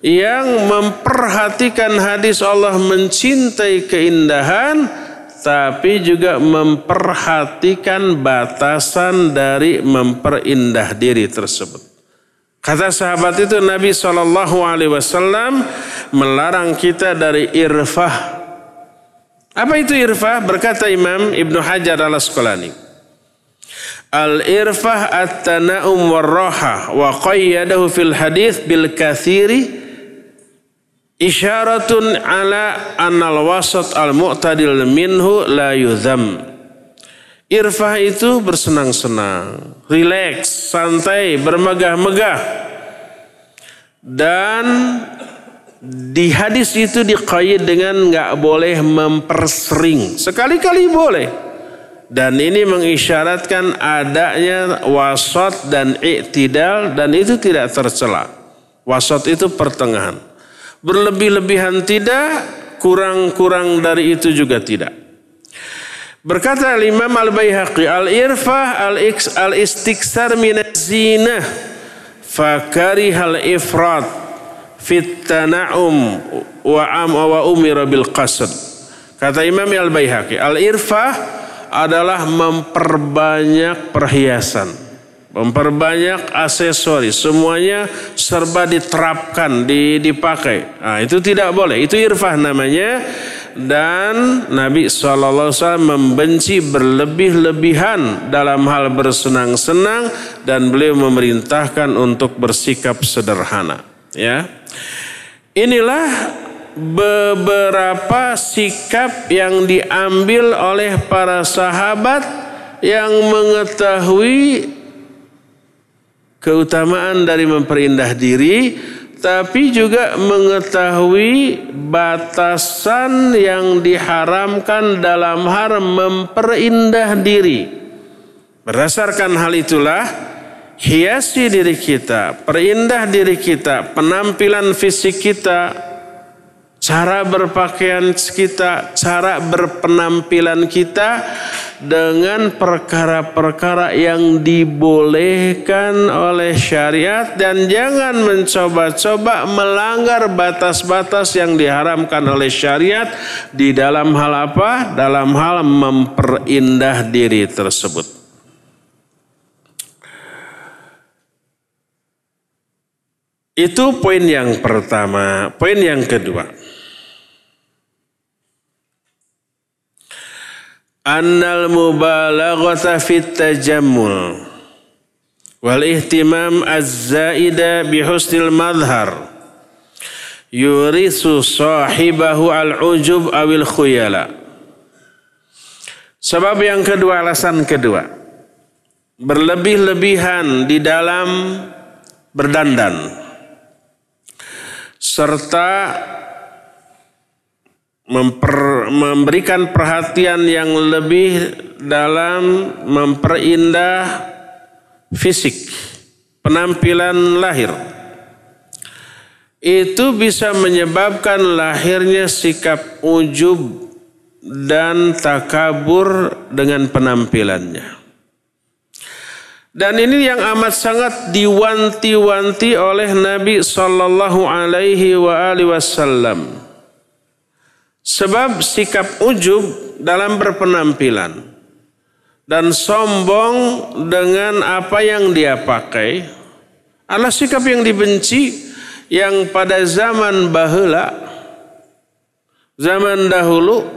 yang memperhatikan hadis Allah mencintai keindahan tapi juga memperhatikan batasan dari memperindah diri tersebut. Kata sahabat itu Nabi Shallallahu Alaihi Wasallam melarang kita dari irfah. Apa itu irfah? Berkata Imam Ibnu Hajar al Asqalani. Al irfah at-tana'um warraha wa qayyadahu fil hadis bil kathiri isyaratun ala annal wasat al mu'tadil minhu la yudham. Irfah itu bersenang-senang, rileks, santai, bermegah-megah. Dan di hadis itu dikait dengan nggak boleh mempersering. Sekali-kali boleh. Dan ini mengisyaratkan adanya wasat dan iktidal dan itu tidak tercela. Wasat itu pertengahan. Berlebih-lebihan tidak, kurang-kurang dari itu juga tidak. Berkata Imam Al-Baihaqi, al-irfah al-istiksar min zinah fakari hal ifrat fit tana'um wa am wa umira bil qasd. Kata Imam Al-Baihaqi, al-irfah adalah memperbanyak perhiasan memperbanyak aksesoris, semuanya serba diterapkan, dipakai. Nah, itu tidak boleh, itu irfah namanya. Dan Nabi SAW membenci berlebih-lebihan dalam hal bersenang-senang dan beliau memerintahkan untuk bersikap sederhana. Ya, inilah beberapa sikap yang diambil oleh para sahabat yang mengetahui keutamaan dari memperindah diri, tapi juga mengetahui batasan yang diharamkan dalam hal memperindah diri. Berdasarkan hal itulah, hiasi diri kita, perindah diri kita, penampilan fisik kita, cara berpakaian kita, cara berpenampilan kita dengan perkara-perkara yang dibolehkan oleh syariat dan jangan mencoba-coba melanggar batas-batas yang diharamkan oleh syariat di dalam hal apa? Dalam hal memperindah diri tersebut. Itu poin yang pertama. Poin yang kedua. Annal mubalaghata fit tajammul. Wal ihtimam az-zaida bi husnil madhar yurisu sahibahu al-ujub awil khuyala. Sebab yang kedua alasan kedua. Berlebih-lebihan di dalam berdandan. Serta memper, memberikan perhatian yang lebih dalam memperindah fisik, penampilan lahir. Itu bisa menyebabkan lahirnya sikap ujub dan takabur dengan penampilannya. Dan ini yang amat sangat diwanti-wanti oleh Nabi Sallallahu Alaihi Wasallam Sebab sikap ujub dalam berpenampilan dan sombong dengan apa yang dia pakai adalah sikap yang dibenci yang pada zaman bahula zaman dahulu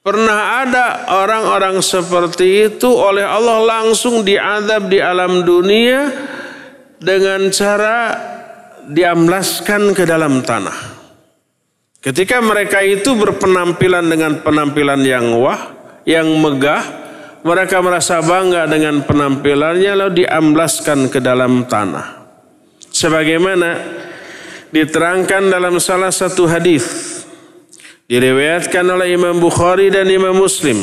pernah ada orang-orang seperti itu oleh Allah langsung diadab di alam dunia dengan cara diamlaskan ke dalam tanah. Ketika mereka itu berpenampilan dengan penampilan yang wah, yang megah, mereka merasa bangga dengan penampilannya lalu diamblaskan ke dalam tanah. Sebagaimana diterangkan dalam salah satu hadis diriwayatkan oleh Imam Bukhari dan Imam Muslim.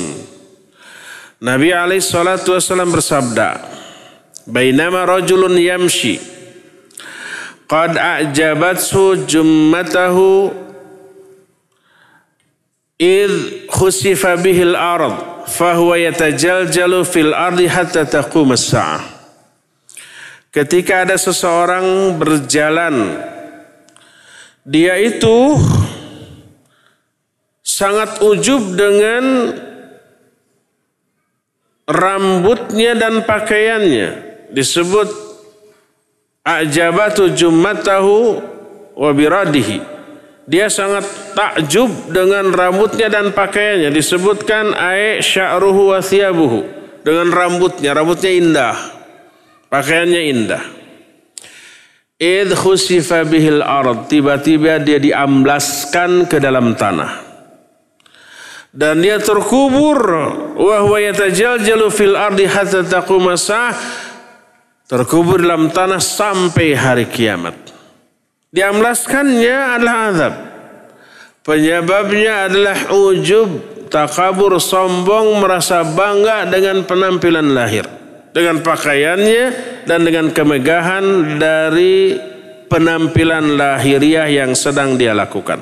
Nabi alaihi salatu wasallam bersabda, "Bainama rajulun yamshi qad a'jabathu jummatahu id khusifa bihil ard fahuwa yatajaljalu fil ardi hatta taqum as-sa'ah. Ketika ada seseorang berjalan dia itu sangat ujub dengan rambutnya dan pakaiannya. Disebut ajabatu jummatahu wa biradihi dia sangat takjub dengan rambutnya dan pakaiannya. Disebutkan ae sya'ruhu wa thiyabuhu. Dengan rambutnya, rambutnya indah. Pakaiannya indah. Id khusifa bihil ard. Tiba-tiba dia diamblaskan ke dalam tanah. Dan dia terkubur. Wahwa yatajaljalu fil ardi hatta taqumasa. Terkubur dalam tanah sampai hari kiamat. Diamblaskannya adalah azab. Penyebabnya adalah ujub, takabur, sombong, merasa bangga dengan penampilan lahir dengan pakaiannya dan dengan kemegahan dari penampilan lahiriah yang sedang dia lakukan.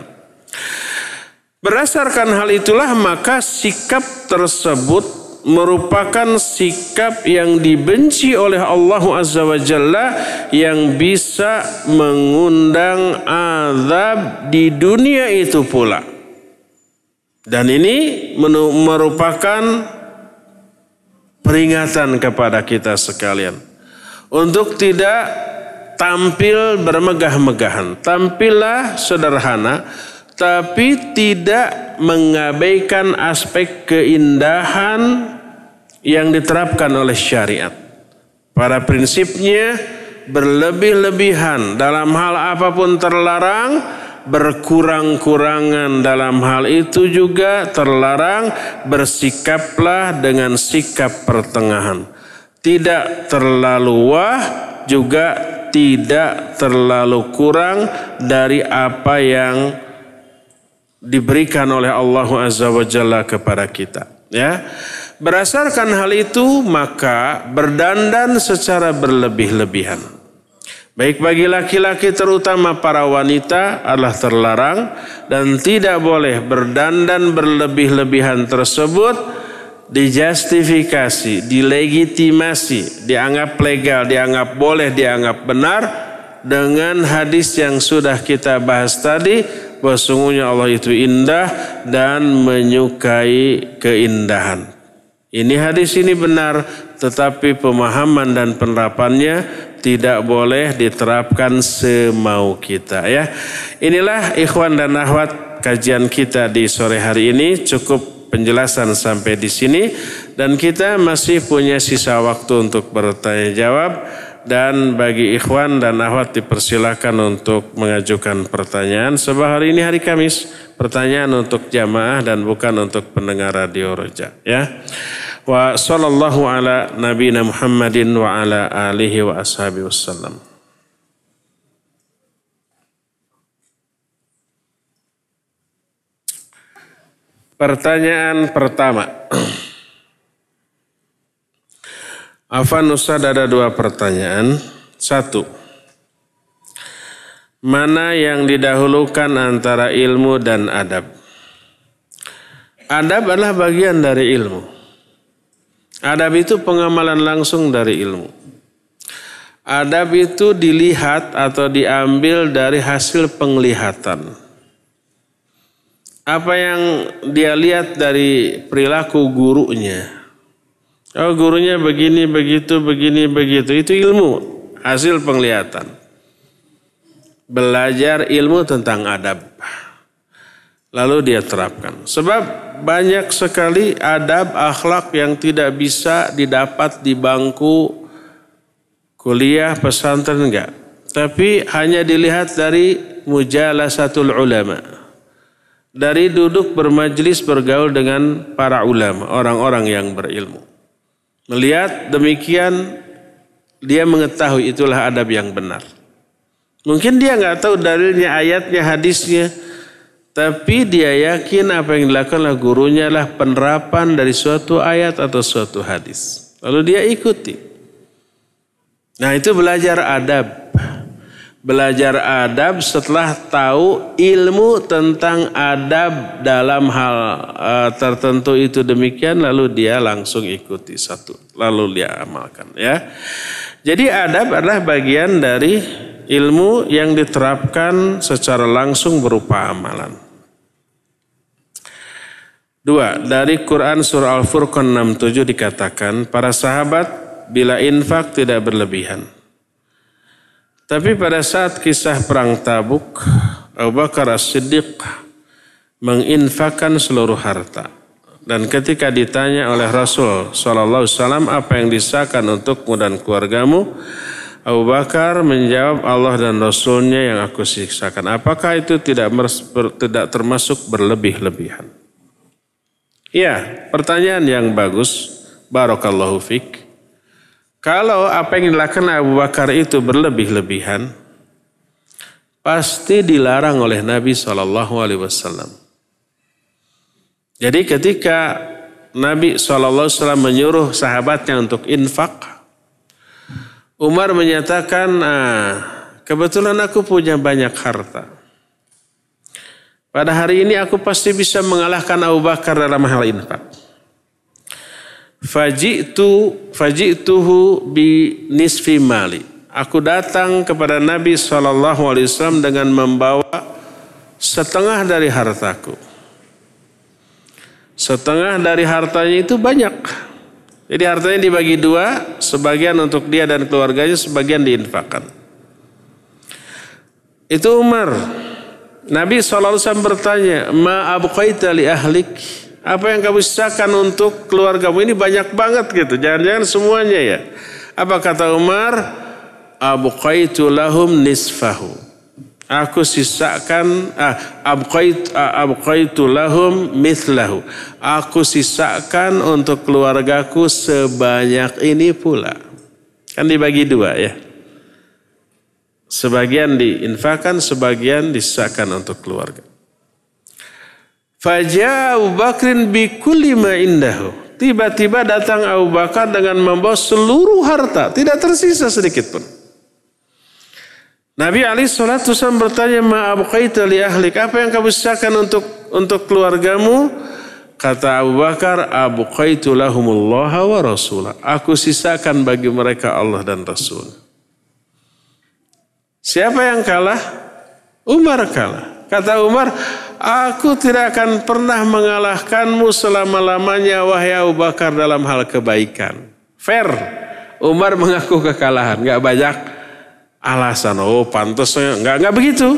Berdasarkan hal itulah maka sikap tersebut merupakan sikap yang dibenci oleh Allah Azza wa Jalla yang bisa mengundang azab di dunia itu pula. Dan ini merupakan peringatan kepada kita sekalian untuk tidak tampil bermegah-megahan. Tampillah sederhana tapi tidak mengabaikan aspek keindahan yang diterapkan oleh syariat. Pada prinsipnya berlebih-lebihan dalam hal apa pun terlarang berkurang-kurangan dalam hal itu juga terlarang bersikaplah dengan sikap pertengahan. Tidak terlalu wah juga tidak terlalu kurang dari apa yang diberikan oleh Allah Azza wa Jalla kepada kita. Ya, berdasarkan hal itu maka berdandan secara berlebih-lebihan Baik bagi laki-laki terutama para wanita adalah terlarang dan tidak boleh berdandan berlebih-lebihan tersebut dijustifikasi, dilegitimasi, dianggap legal, dianggap boleh, dianggap benar dengan hadis yang sudah kita bahas tadi bahwa Allah itu indah dan menyukai keindahan. Ini hadis ini benar tetapi pemahaman dan penerapannya tidak boleh diterapkan semau kita ya. Inilah ikhwan dan akhwat kajian kita di sore hari ini cukup penjelasan sampai di sini dan kita masih punya sisa waktu untuk bertanya jawab dan bagi ikhwan dan akhwat dipersilakan untuk mengajukan pertanyaan sebab hari ini hari Kamis pertanyaan untuk jamaah dan bukan untuk pendengar radio Roja ya wa sallallahu ala nabiyina Muhammadin wa ala alihi wa ashabihi wasallam. Pertanyaan pertama. Afan Ustaz ada dua pertanyaan. Satu. Mana yang didahulukan antara ilmu dan adab? Adab adalah bagian dari ilmu. Adab itu pengamalan langsung dari ilmu. Adab itu dilihat atau diambil dari hasil penglihatan. Apa yang dia lihat dari perilaku gurunya. Oh gurunya begini, begitu, begini, begitu. Itu ilmu, hasil penglihatan. Belajar ilmu tentang adab. Lalu dia terapkan. Sebab banyak sekali adab akhlak yang tidak bisa didapat di bangku kuliah pesantren enggak. Tapi hanya dilihat dari mujalasatul ulama. Dari duduk bermajlis bergaul dengan para ulama, orang-orang yang berilmu. Melihat demikian dia mengetahui itulah adab yang benar. Mungkin dia nggak tahu dalilnya, ayatnya, hadisnya, tapi dia yakin apa yang dilakukan oleh gurunya adalah penerapan dari suatu ayat atau suatu hadis. Lalu dia ikuti. Nah itu belajar adab. Belajar adab setelah tahu ilmu tentang adab dalam hal uh, tertentu itu demikian lalu dia langsung ikuti satu lalu dia amalkan ya. Jadi adab adalah bagian dari ilmu yang diterapkan secara langsung berupa amalan. Dua, dari Quran surah Al-Furqan 67 dikatakan, para sahabat bila infak tidak berlebihan. Tapi pada saat kisah perang Tabuk, Abu Bakar As-Siddiq menginfakkan seluruh harta. Dan ketika ditanya oleh Rasul Sallallahu Alaihi Wasallam apa yang disahkan untukmu dan keluargamu, Abu Bakar menjawab Allah dan Rasulnya yang aku siksakan. Apakah itu tidak tidak termasuk berlebih-lebihan? Ya, pertanyaan yang bagus. Barakallahu fik. Kalau apa yang dilakukan Abu Bakar itu berlebih-lebihan, pasti dilarang oleh Nabi Shallallahu Alaihi Wasallam. Jadi ketika Nabi Shallallahu Wasallam menyuruh sahabatnya untuk infak, Umar menyatakan, ah, kebetulan aku punya banyak harta. Pada hari ini aku pasti bisa mengalahkan Abu Bakar dalam hal infak. Faji'tu faji'tuhu bi nisfi mali. Aku datang kepada Nabi SAW dengan membawa setengah dari hartaku. Setengah dari hartanya itu banyak. Jadi hartanya dibagi dua, sebagian untuk dia dan keluarganya, sebagian diinfakkan. Itu Umar. Nabi SAW bertanya, Ma abqaita li ahlik? Apa yang kamu sisakan untuk keluargamu ini banyak banget gitu. Jangan-jangan semuanya ya. Apa kata Umar? Abqaitu lahum nisfahu. Aku sisakan ah, abqait, ah, abqaitu lahum mithlahu. Aku sisakan untuk keluargaku sebanyak ini pula. Kan dibagi dua ya. Sebagian diinfakan, sebagian disisakan untuk keluarga. Fajah Abu Bakrin bikulli ma indahu. Tiba-tiba datang Abu Bakar dengan membawa seluruh harta. Tidak tersisa sedikit pun. Nabi Ali Shallallahu Wasallam bertanya, abqaita li ahlik. Apa yang kamu sisakan untuk untuk keluargamu? Kata Abu Bakar, abqaitu lahumullah wa rasulah. Aku sisakan bagi mereka Allah dan Rasul. Siapa yang kalah? Umar kalah. Kata Umar, Aku tidak akan pernah mengalahkanmu selama-lamanya wahai Abu Bakar dalam hal kebaikan. Fair. Umar mengaku kekalahan. Gak banyak alasan. Oh pantasnya. Gak, gak begitu.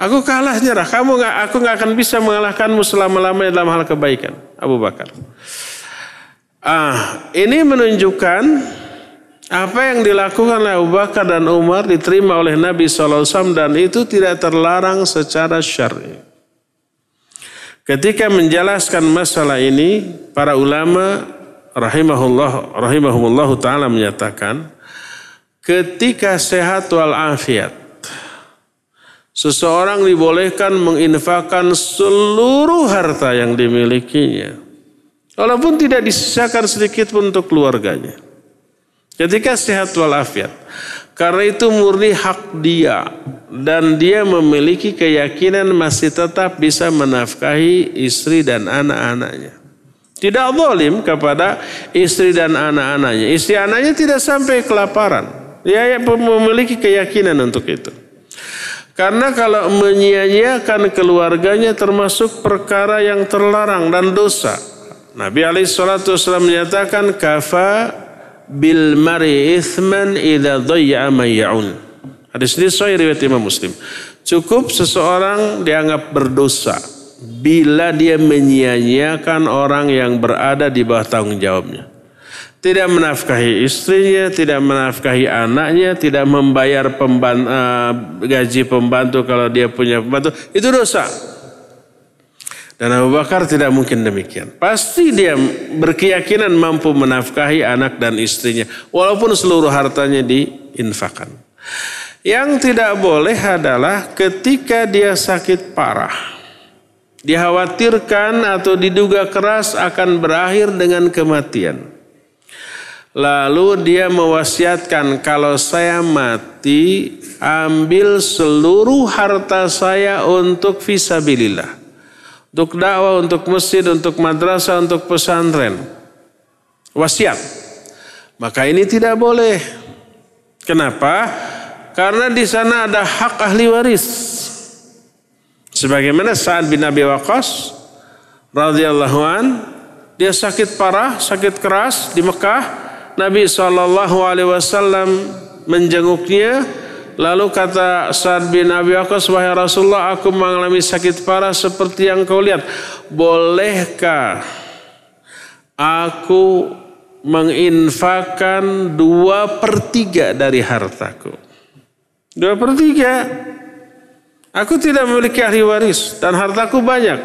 Aku kalah nyerah. Kamu gak, aku gak akan bisa mengalahkanmu selama-lamanya dalam hal kebaikan. Abu Bakar. Ah, ini menunjukkan apa yang dilakukan oleh Abu Bakar dan Umar diterima oleh Nabi SAW dan itu tidak terlarang secara syar'i. Ketika menjelaskan masalah ini, para ulama rahimahullah rahimahumullah taala menyatakan ketika sehat wal afiat seseorang dibolehkan menginfakkan seluruh harta yang dimilikinya walaupun tidak disisakan sedikit pun untuk keluarganya. Ketika sehat walafiat. Karena itu murni hak dia. Dan dia memiliki keyakinan masih tetap bisa menafkahi istri dan anak-anaknya. Tidak zalim kepada istri dan anak-anaknya. Istri anaknya tidak sampai kelaparan. Dia memiliki keyakinan untuk itu. Karena kalau menyia-nyiakan keluarganya termasuk perkara yang terlarang dan dosa. Nabi alaihi menyatakan kafa bil mari ithman idza dhayya ma ya'un. Hadis ini sahih riwayat Imam Muslim. Cukup seseorang dianggap berdosa bila dia menyia-nyiakan orang yang berada di bawah tanggung jawabnya. Tidak menafkahi istrinya, tidak menafkahi anaknya, tidak membayar pembantu, eh, gaji pembantu kalau dia punya pembantu. Itu dosa. Dan Abu Bakar tidak mungkin demikian. Pasti dia berkeyakinan mampu menafkahi anak dan istrinya. Walaupun seluruh hartanya diinfakan. Yang tidak boleh adalah ketika dia sakit parah. Dikhawatirkan atau diduga keras akan berakhir dengan kematian. Lalu dia mewasiatkan kalau saya mati ambil seluruh harta saya untuk visabilillah untuk dakwah, untuk masjid, untuk madrasah, untuk pesantren. Wasiat. Maka ini tidak boleh. Kenapa? Karena di sana ada hak ahli waris. Sebagaimana Sa'ad bin Abi Waqqas radhiyallahu an, dia sakit parah, sakit keras di Mekah. Nabi wasallam menjenguknya, Lalu kata Sa'ad bin Abi Waqqas, wahai Rasulullah, aku mengalami sakit parah seperti yang kau lihat. Bolehkah aku menginfakkan dua per tiga dari hartaku. Dua per tiga. Aku tidak memiliki ahli waris dan hartaku banyak.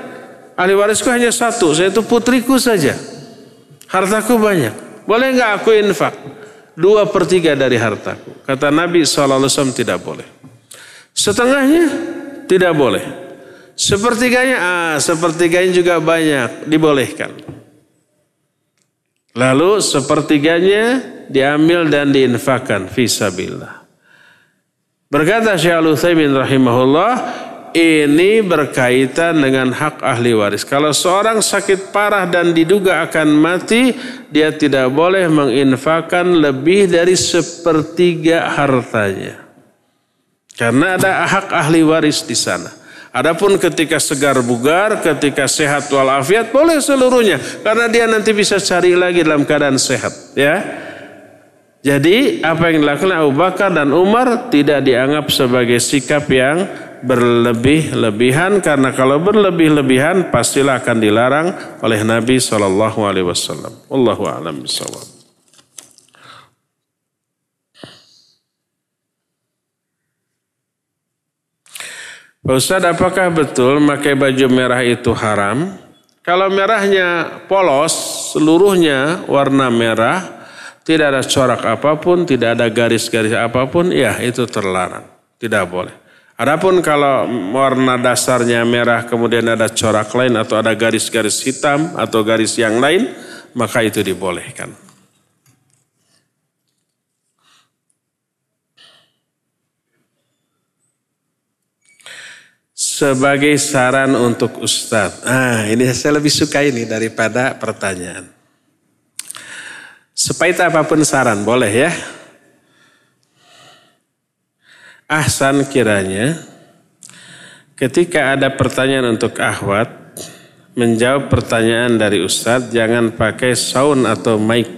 Ahli warisku hanya satu, yaitu putriku saja. Hartaku banyak. Boleh nggak aku infak? Dua per tiga dari hartaku. Kata Nabi SAW tidak boleh. Setengahnya tidak boleh. Sepertiganya, ah, sepertiganya juga banyak, dibolehkan. Lalu sepertiganya diambil dan diinfakkan fisabillah. Berkata Syekh Al-Utsaimin rahimahullah, ini berkaitan dengan hak ahli waris. Kalau seorang sakit parah dan diduga akan mati, dia tidak boleh menginfakkan lebih dari sepertiga hartanya. Karena ada hak ahli waris di sana. Adapun ketika segar bugar, ketika sehat walafiat boleh seluruhnya karena dia nanti bisa cari lagi dalam keadaan sehat, ya. Jadi apa yang dilakukan Abu Bakar dan Umar tidak dianggap sebagai sikap yang berlebih-lebihan karena kalau berlebih-lebihan pastilah akan dilarang oleh Nabi Shallallahu Alaihi Wasallam. Allahu a'lam bishawab. Pak Ustadz, apakah betul memakai baju merah itu haram? Kalau merahnya polos, seluruhnya warna merah, tidak ada corak apa pun, tidak ada garis-garis apa pun, ya itu terlarang. Tidak boleh. Adapun kalau warna dasarnya merah kemudian ada corak lain atau ada garis-garis hitam atau garis yang lain, maka itu dibolehkan. sebagai saran untuk Ustadz. Ah, ini saya lebih suka ini daripada pertanyaan. Sepahit apa pun saran, boleh ya. Ahsan kiranya ketika ada pertanyaan untuk ahwat, menjawab pertanyaan dari Ustadz, jangan pakai sound atau mic.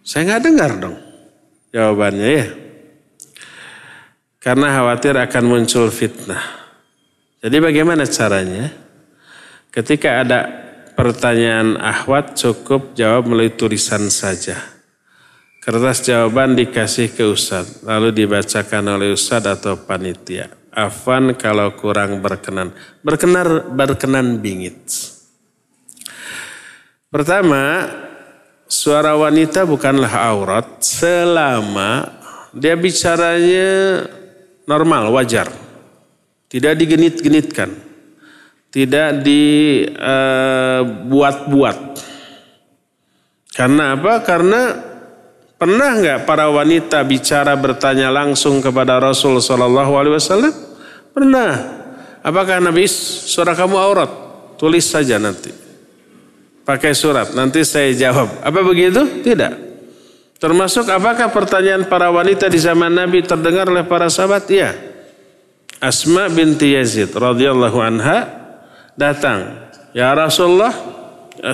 Saya nggak dengar dong jawabannya ya. Karena khawatir akan muncul fitnah. Jadi bagaimana caranya? Ketika ada pertanyaan ahwat cukup jawab melalui tulisan saja. Kertas jawaban dikasih ke Ustadz, lalu dibacakan oleh Ustadz atau panitia. Afan kalau kurang berkenan. Berkenan, berkenan bingit. Pertama, suara wanita bukanlah aurat selama dia bicaranya normal, wajar. Tidak digenit-genitkan. Tidak dibuat-buat. Uh, Karena apa? Karena pernah nggak para wanita bicara bertanya langsung kepada Rasul Shallallahu Alaihi Wasallam? Pernah. Apakah Nabi suara kamu aurat? Tulis saja nanti. Pakai surat. Nanti saya jawab. Apa begitu? Tidak. Termasuk apakah pertanyaan para wanita di zaman Nabi terdengar oleh para sahabat? Iya. Asma binti Yazid radhiyallahu anha datang. Ya Rasulullah,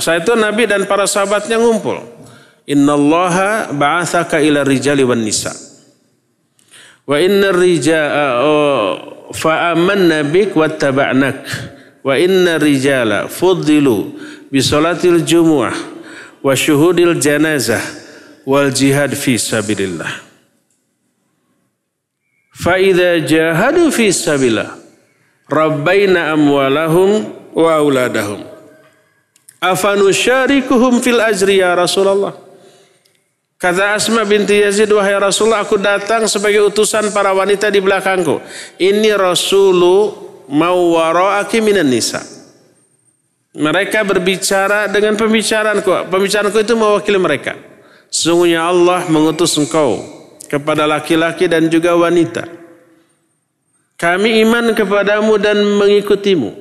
saya itu Nabi dan para sahabatnya ngumpul. Innallaha ba'athaka ila rijali wan nisa. Wa inna rijala oh, fa amanna bik wattaba'nak. Wa inna rijala fuddilu bi salatil jumu'ah wa syuhudil janazah wal jihad fi sabilillah. Fa'idha jahadu fi sabillah. Rabbaina amwalahum wa auladahum. Afanusyarikuhum fil ajri ya Rasulullah. Kata Asma binti Yazid, wahai Rasulullah, aku datang sebagai utusan para wanita di belakangku. Ini Rasulu mau wara'aki minan nisa. Mereka berbicara dengan pembicaraanku. Pembicaraanku itu mewakili mereka. Sungguhnya Allah mengutus engkau kepada laki-laki dan juga wanita. Kami iman kepadamu dan mengikutimu.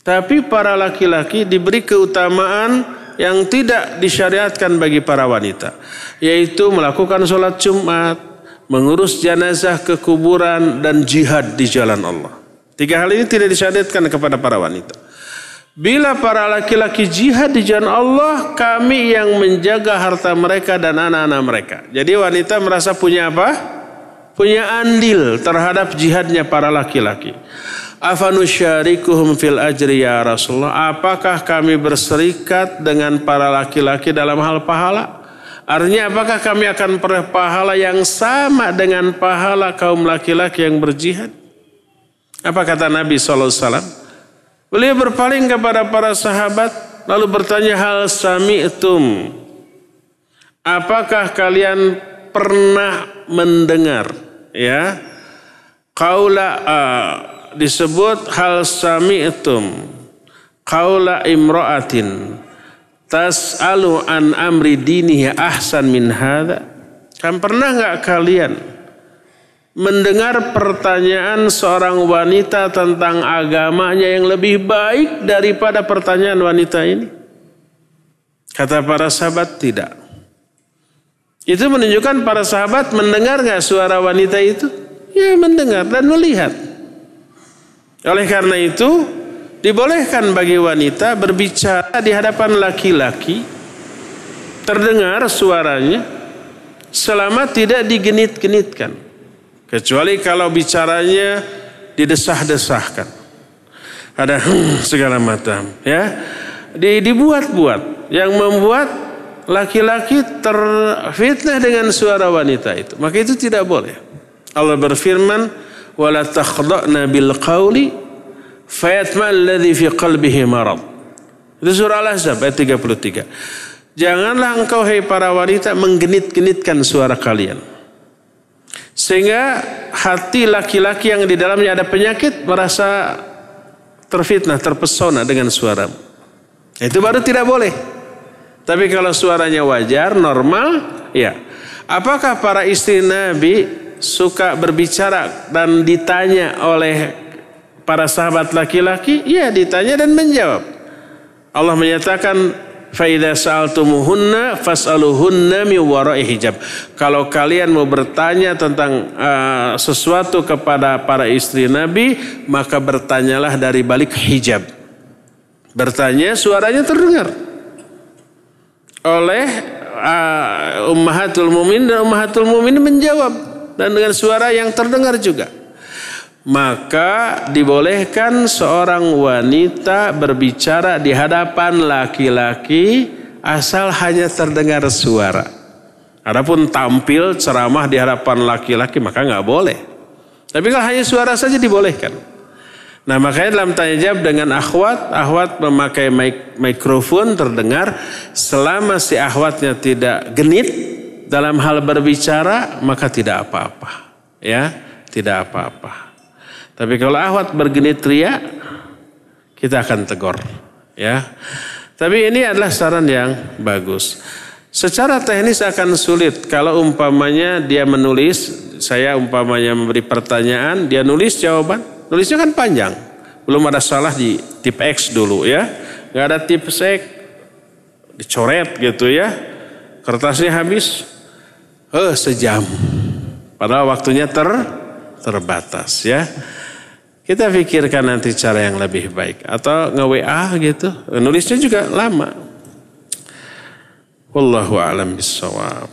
Tapi para laki-laki diberi keutamaan yang tidak disyariatkan bagi para wanita. Yaitu melakukan sholat Jumat, mengurus jenazah ke kuburan, dan jihad di jalan Allah. Tiga hal ini tidak disyariatkan kepada para wanita. Bila para laki-laki jihad di jalan Allah, kami yang menjaga harta mereka dan anak-anak mereka. Jadi wanita merasa punya apa? Punya andil terhadap jihadnya para laki-laki. Afanusyarikuhum fil ajri ya Rasulullah. Apakah kami berserikat dengan para laki-laki dalam hal pahala? Artinya apakah kami akan peroleh pahala yang sama dengan pahala kaum laki-laki yang berjihad? Apa kata Nabi SAW? Beliau berpaling kepada para sahabat lalu bertanya hal sami itum. Apakah kalian pernah mendengar ya kaula uh, disebut hal sami itum kaula imro'atin tas'alu an amri dinihi ahsan min hadha? Kan pernah nggak kalian mendengar pertanyaan seorang wanita tentang agamanya yang lebih baik daripada pertanyaan wanita ini? Kata para sahabat tidak. Itu menunjukkan para sahabat mendengar nggak suara wanita itu? Ya mendengar dan melihat. Oleh karena itu Dibolehkan bagi wanita berbicara di hadapan laki-laki, terdengar suaranya, selama tidak digenit-genitkan. Kecuali kalau bicaranya didesah-desahkan. Ada segala macam, ya. Dibuat-buat yang membuat laki-laki terfitnah dengan suara wanita itu. Maka itu tidak boleh. Allah berfirman, "Wala takhda'na bil qawli Fayatma alladhi fi qalbihi marad. Itu surah Al-Ahzab ayat 33. Janganlah engkau hai para wanita menggenit-genitkan suara kalian. Sehingga hati laki-laki yang di dalamnya ada penyakit merasa terfitnah, terpesona dengan suara. Itu baru tidak boleh. Tapi kalau suaranya wajar, normal, ya. Apakah para istri Nabi suka berbicara dan ditanya oleh para sahabat laki-laki? Ya ditanya dan menjawab. Allah menyatakan faida sa'altumuhunna fas'aluhunna mi wara'i hijab. Kalau kalian mau bertanya tentang uh, sesuatu kepada para istri Nabi, maka bertanyalah dari balik hijab. Bertanya suaranya terdengar oleh uh, ummahatul mumin dan ummahatul mumin menjawab dan dengan suara yang terdengar juga maka dibolehkan seorang wanita berbicara di hadapan laki-laki asal hanya terdengar suara. Adapun tampil ceramah di hadapan laki-laki maka nggak boleh. Tapi kalau hanya suara saja dibolehkan. Nah makanya dalam tanya jawab dengan akhwat, akhwat memakai mik mikrofon terdengar selama si akhwatnya tidak genit dalam hal berbicara maka tidak apa-apa. Ya, tidak apa-apa. Tapi kalau ahwat bergenit ria, kita akan tegur. Ya. Tapi ini adalah saran yang bagus. Secara teknis akan sulit kalau umpamanya dia menulis, saya umpamanya memberi pertanyaan, dia nulis jawaban, nulisnya kan panjang. Belum ada salah di tip X dulu ya. Gak ada tip X, dicoret gitu ya. Kertasnya habis, eh sejam. Padahal waktunya ter terbatas ya. Kita pikirkan nanti cara yang lebih baik. Atau nge-WA gitu. Nulisnya juga lama. Wallahu a'lam bisawab.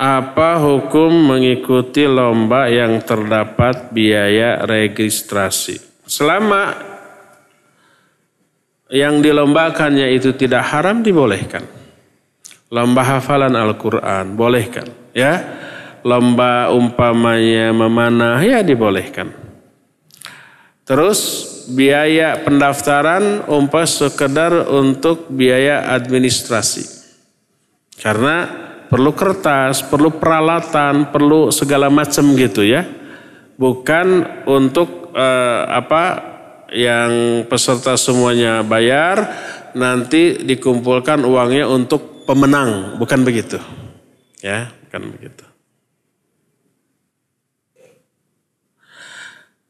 Apa hukum mengikuti lomba yang terdapat biaya registrasi? Selama yang dilombakannya itu tidak haram dibolehkan lomba hafalan Al-Quran, bolehkan. Ya, lomba umpamanya memanah, ya dibolehkan. Terus biaya pendaftaran umpah sekedar untuk biaya administrasi. Karena perlu kertas, perlu peralatan, perlu segala macam gitu ya. Bukan untuk eh, apa yang peserta semuanya bayar, nanti dikumpulkan uangnya untuk pemenang, bukan begitu. Ya, bukan begitu.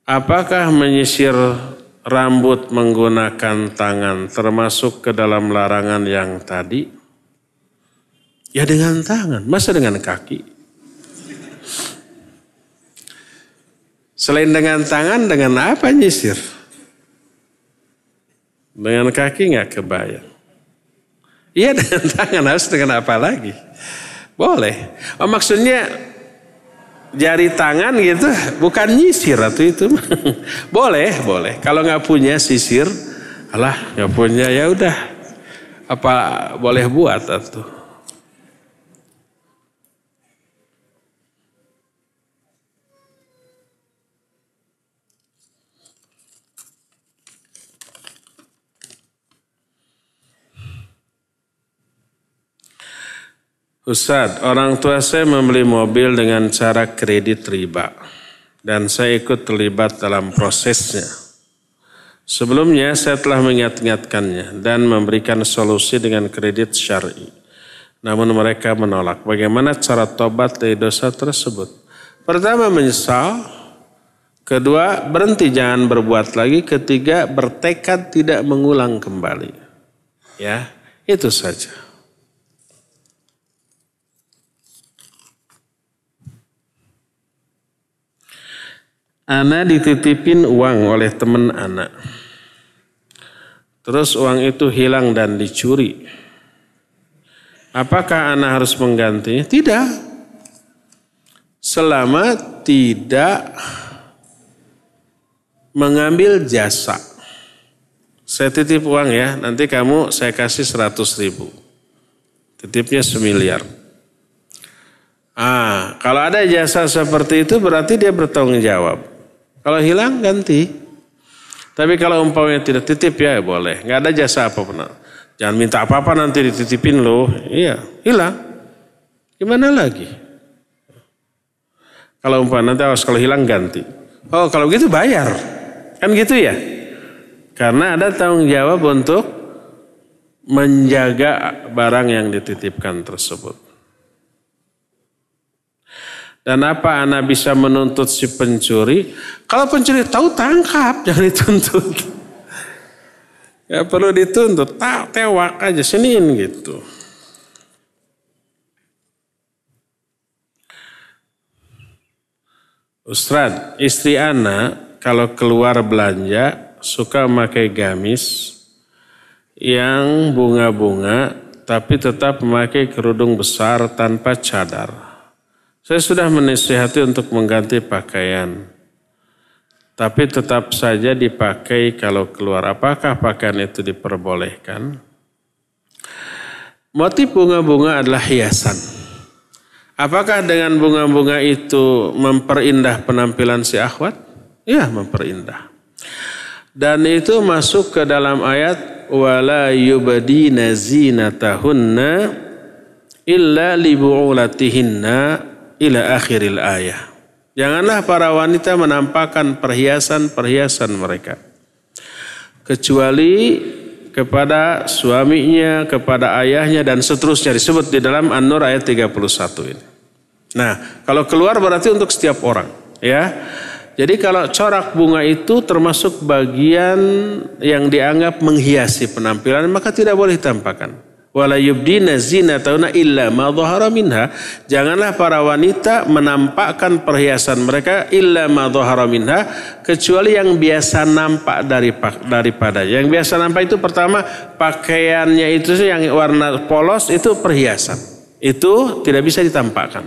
Apakah menyisir rambut menggunakan tangan termasuk ke dalam larangan yang tadi? Ya dengan tangan, masa dengan kaki? Selain dengan tangan, dengan apa nyisir? Dengan kaki nggak kebayang. Iya dengan tangan harus dengan apa lagi? Boleh. Oh, maksudnya jari tangan gitu bukan nyisir atau itu. boleh, boleh. Kalau nggak punya sisir Alah, nggak punya ya udah. Apa boleh buat atau? Ustaz, orang tua saya membeli mobil dengan cara kredit riba dan saya ikut terlibat dalam prosesnya. Sebelumnya saya telah mengingat-ingatkannya dan memberikan solusi dengan kredit syar'i. Namun mereka menolak. Bagaimana cara tobat dari dosa tersebut? Pertama menyesal, kedua berhenti jangan berbuat lagi, ketiga bertekad tidak mengulang kembali. Ya, itu saja. Ana dititipin uang oleh teman anak. Terus uang itu hilang dan dicuri. Apakah anak harus menggantinya? Tidak. Selama tidak mengambil jasa. Saya titip uang ya, nanti kamu saya kasih 100 ribu. Titipnya semiliar. Ah, kalau ada jasa seperti itu berarti dia bertanggung jawab. Kalau hilang ganti. Tapi kalau umpamanya tidak titip ya boleh. Nggak ada jasa apa pun. Jangan minta apa-apa nanti dititipin loh. Iya, hilang. Gimana lagi? Kalau umpamanya nanti harus kalau hilang ganti. Oh kalau gitu bayar. Kan gitu ya? Karena ada tanggung jawab untuk menjaga barang yang dititipkan tersebut. Dan apa anak bisa menuntut si pencuri? Kalau pencuri tahu tangkap, jangan dituntut. Ya perlu dituntut, tak tewak aja senin gitu. Ustaz, istri anak kalau keluar belanja suka memakai gamis yang bunga-bunga tapi tetap memakai kerudung besar tanpa cadar. Saya sudah menasihati untuk mengganti pakaian. Tapi tetap saja dipakai kalau keluar. Apakah pakaian itu diperbolehkan? Motif bunga-bunga adalah hiasan. Apakah dengan bunga-bunga itu memperindah penampilan si akhwat? Ya, memperindah. Dan itu masuk ke dalam ayat wala yubadina zinatahunna illa libu'ulatihinna ila akhiril ayah. Janganlah para wanita menampakkan perhiasan-perhiasan mereka. Kecuali kepada suaminya, kepada ayahnya dan seterusnya disebut di dalam An-Nur ayat 31 ini. Nah, kalau keluar berarti untuk setiap orang, ya. Jadi kalau corak bunga itu termasuk bagian yang dianggap menghiasi penampilan maka tidak boleh ditampakkan wala yubdina zinatahunna illa ma minha. Janganlah para wanita menampakkan perhiasan mereka illa ma minha kecuali yang biasa nampak dari daripada. Yang biasa nampak itu pertama pakaiannya itu yang warna polos itu perhiasan. Itu tidak bisa ditampakkan.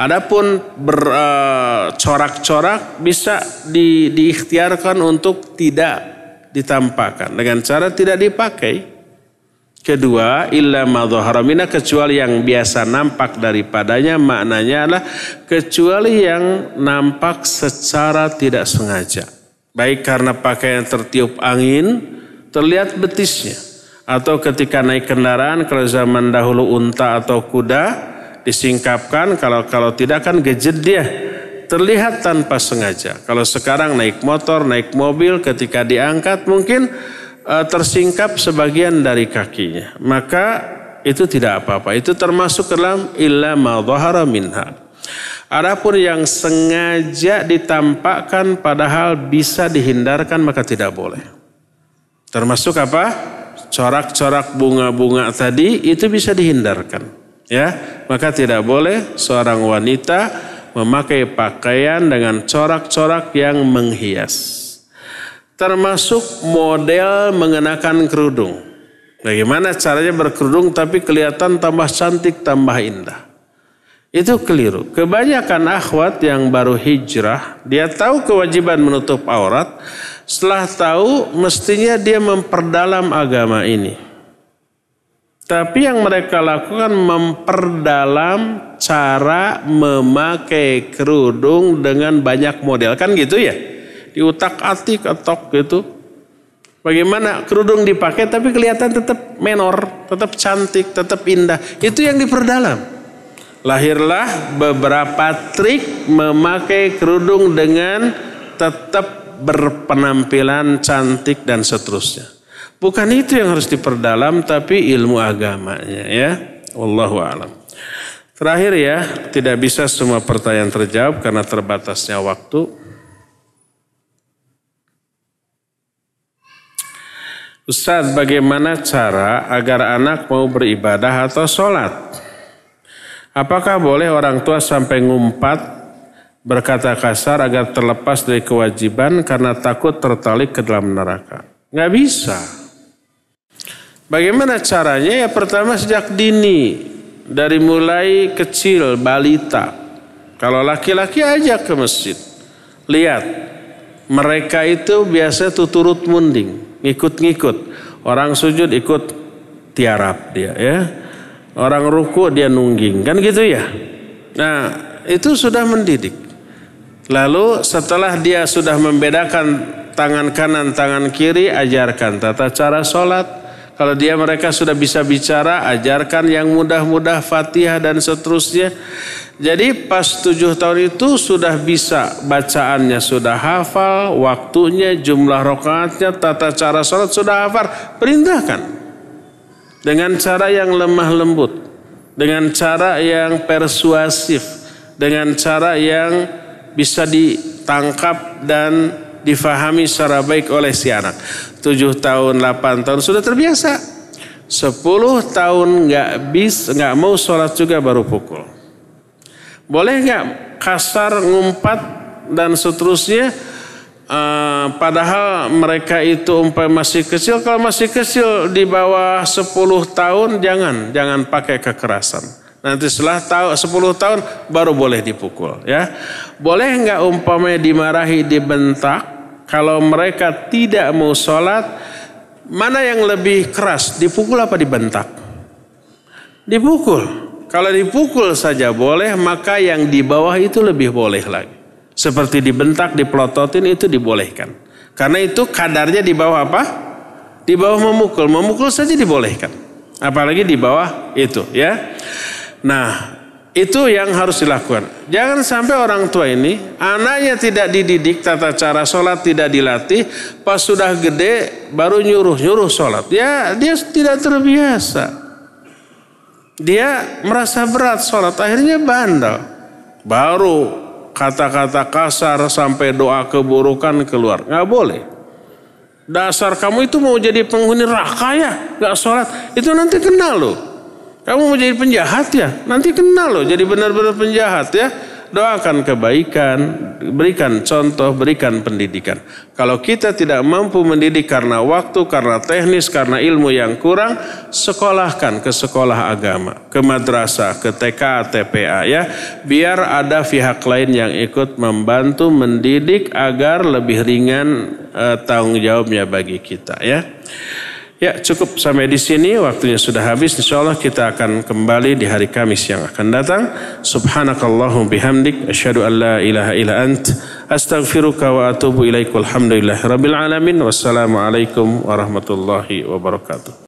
Adapun bercorak-corak uh, bisa di, diikhtiarkan untuk tidak ditampakkan dengan cara tidak dipakai. Kedua, illa madhaharamina kecuali yang biasa nampak daripadanya maknanya adalah kecuali yang nampak secara tidak sengaja. Baik karena pakaian tertiup angin, terlihat betisnya. Atau ketika naik kendaraan, kalau zaman dahulu unta atau kuda, disingkapkan, kalau kalau tidak kan gejet dia. Terlihat tanpa sengaja. Kalau sekarang naik motor, naik mobil, ketika diangkat mungkin tersingkap sebagian dari kakinya, maka itu tidak apa-apa. Itu termasuk dalam illa ma minha. Adapun yang sengaja ditampakkan padahal bisa dihindarkan maka tidak boleh. Termasuk apa? Corak-corak bunga-bunga tadi itu bisa dihindarkan. Ya, maka tidak boleh seorang wanita memakai pakaian dengan corak-corak yang menghias termasuk model mengenakan kerudung. Bagaimana caranya berkerudung tapi kelihatan tambah cantik, tambah indah. Itu keliru. Kebanyakan akhwat yang baru hijrah, dia tahu kewajiban menutup aurat, Setelah tahu mestinya dia memperdalam agama ini. Tapi yang mereka lakukan memperdalam cara memakai kerudung dengan banyak model. Kan gitu ya? Diutak atik ketok gitu. Bagaimana kerudung dipakai tapi kelihatan tetap menor, tetap cantik, tetap indah. Itu yang diperdalam. Lahirlah beberapa trik memakai kerudung dengan tetap berpenampilan cantik dan seterusnya. Bukan itu yang harus diperdalam tapi ilmu agamanya ya. Wallahu alam. Terakhir ya, tidak bisa semua pertanyaan terjawab karena terbatasnya waktu. Ustaz, bagaimana cara agar anak mau beribadah atau sholat? Apakah boleh orang tua sampai ngumpat berkata kasar agar terlepas dari kewajiban karena takut tertalik ke dalam neraka. Nggak bisa. Bagaimana caranya? Ya pertama sejak dini. Dari mulai kecil, balita. Kalau laki-laki ajak ke masjid. Lihat, mereka itu biasa tuh turut munding. Ngikut-ngikut. Orang sujud ikut tiarap dia ya. Orang ruku dia nungging. Kan gitu ya. Nah itu sudah mendidik. Lalu setelah dia sudah membedakan tangan kanan, tangan kiri, ajarkan tata cara sholat. Kalau dia mereka sudah bisa bicara, ajarkan yang mudah-mudah fatihah dan seterusnya. Jadi pas tujuh tahun itu sudah bisa bacaannya sudah hafal, waktunya, jumlah rokaatnya, tata cara sholat sudah hafal. Perintahkan. Dengan cara yang lemah lembut. Dengan cara yang persuasif. Dengan cara yang bisa ditangkap dan difahami secara baik oleh si anak. Tujuh tahun, delapan tahun sudah terbiasa. Sepuluh tahun nggak bis, nggak mau sholat juga baru pukul. Boleh nggak kasar ngumpat dan seterusnya? Uh, padahal mereka itu umpam masih kecil, kalau masih kecil di bawah sepuluh tahun jangan, jangan pakai kekerasan. Nanti setelah tahu 10 tahun baru boleh dipukul ya. Boleh nggak umpamanya dimarahi, dibentak kalau mereka tidak mau sholat mana yang lebih keras dipukul apa dibentak? Dipukul. Kalau dipukul saja boleh maka yang di bawah itu lebih boleh lagi. Seperti dibentak, dipelototin itu dibolehkan. Karena itu kadarnya di bawah apa? Di bawah memukul. Memukul saja dibolehkan. Apalagi di bawah itu ya. Nah, itu yang harus dilakukan. Jangan sampai orang tua ini anaknya tidak dididik tata cara sholat tidak dilatih, pas sudah gede baru nyuruh nyuruh sholat. Ya dia tidak terbiasa. Dia merasa berat sholat, akhirnya bandel. Baru kata-kata kasar sampai doa keburukan keluar. Nggak boleh. Dasar kamu itu mau jadi penghuni neraka ya, nggak sholat. Itu nanti kenal loh. Kamu mau jadi penjahat ya? Nanti kenal loh jadi benar-benar penjahat ya. Doakan kebaikan, berikan contoh, berikan pendidikan. Kalau kita tidak mampu mendidik karena waktu, karena teknis, karena ilmu yang kurang, sekolahkan ke sekolah agama, ke madrasah, ke TK, TPA ya. Biar ada pihak lain yang ikut membantu mendidik agar lebih ringan eh, tanggung jawabnya bagi kita ya. Ya cukup sampai di sini waktunya sudah habis. Insya Allah kita akan kembali di hari Kamis yang akan datang. Subhanakallahum bihamdik. Asyhadu an la ilaha illa ant. Astaghfiruka wa atubu ilaik. Walhamdulillahi rabbil alamin. Wassalamualaikum warahmatullahi wabarakatuh.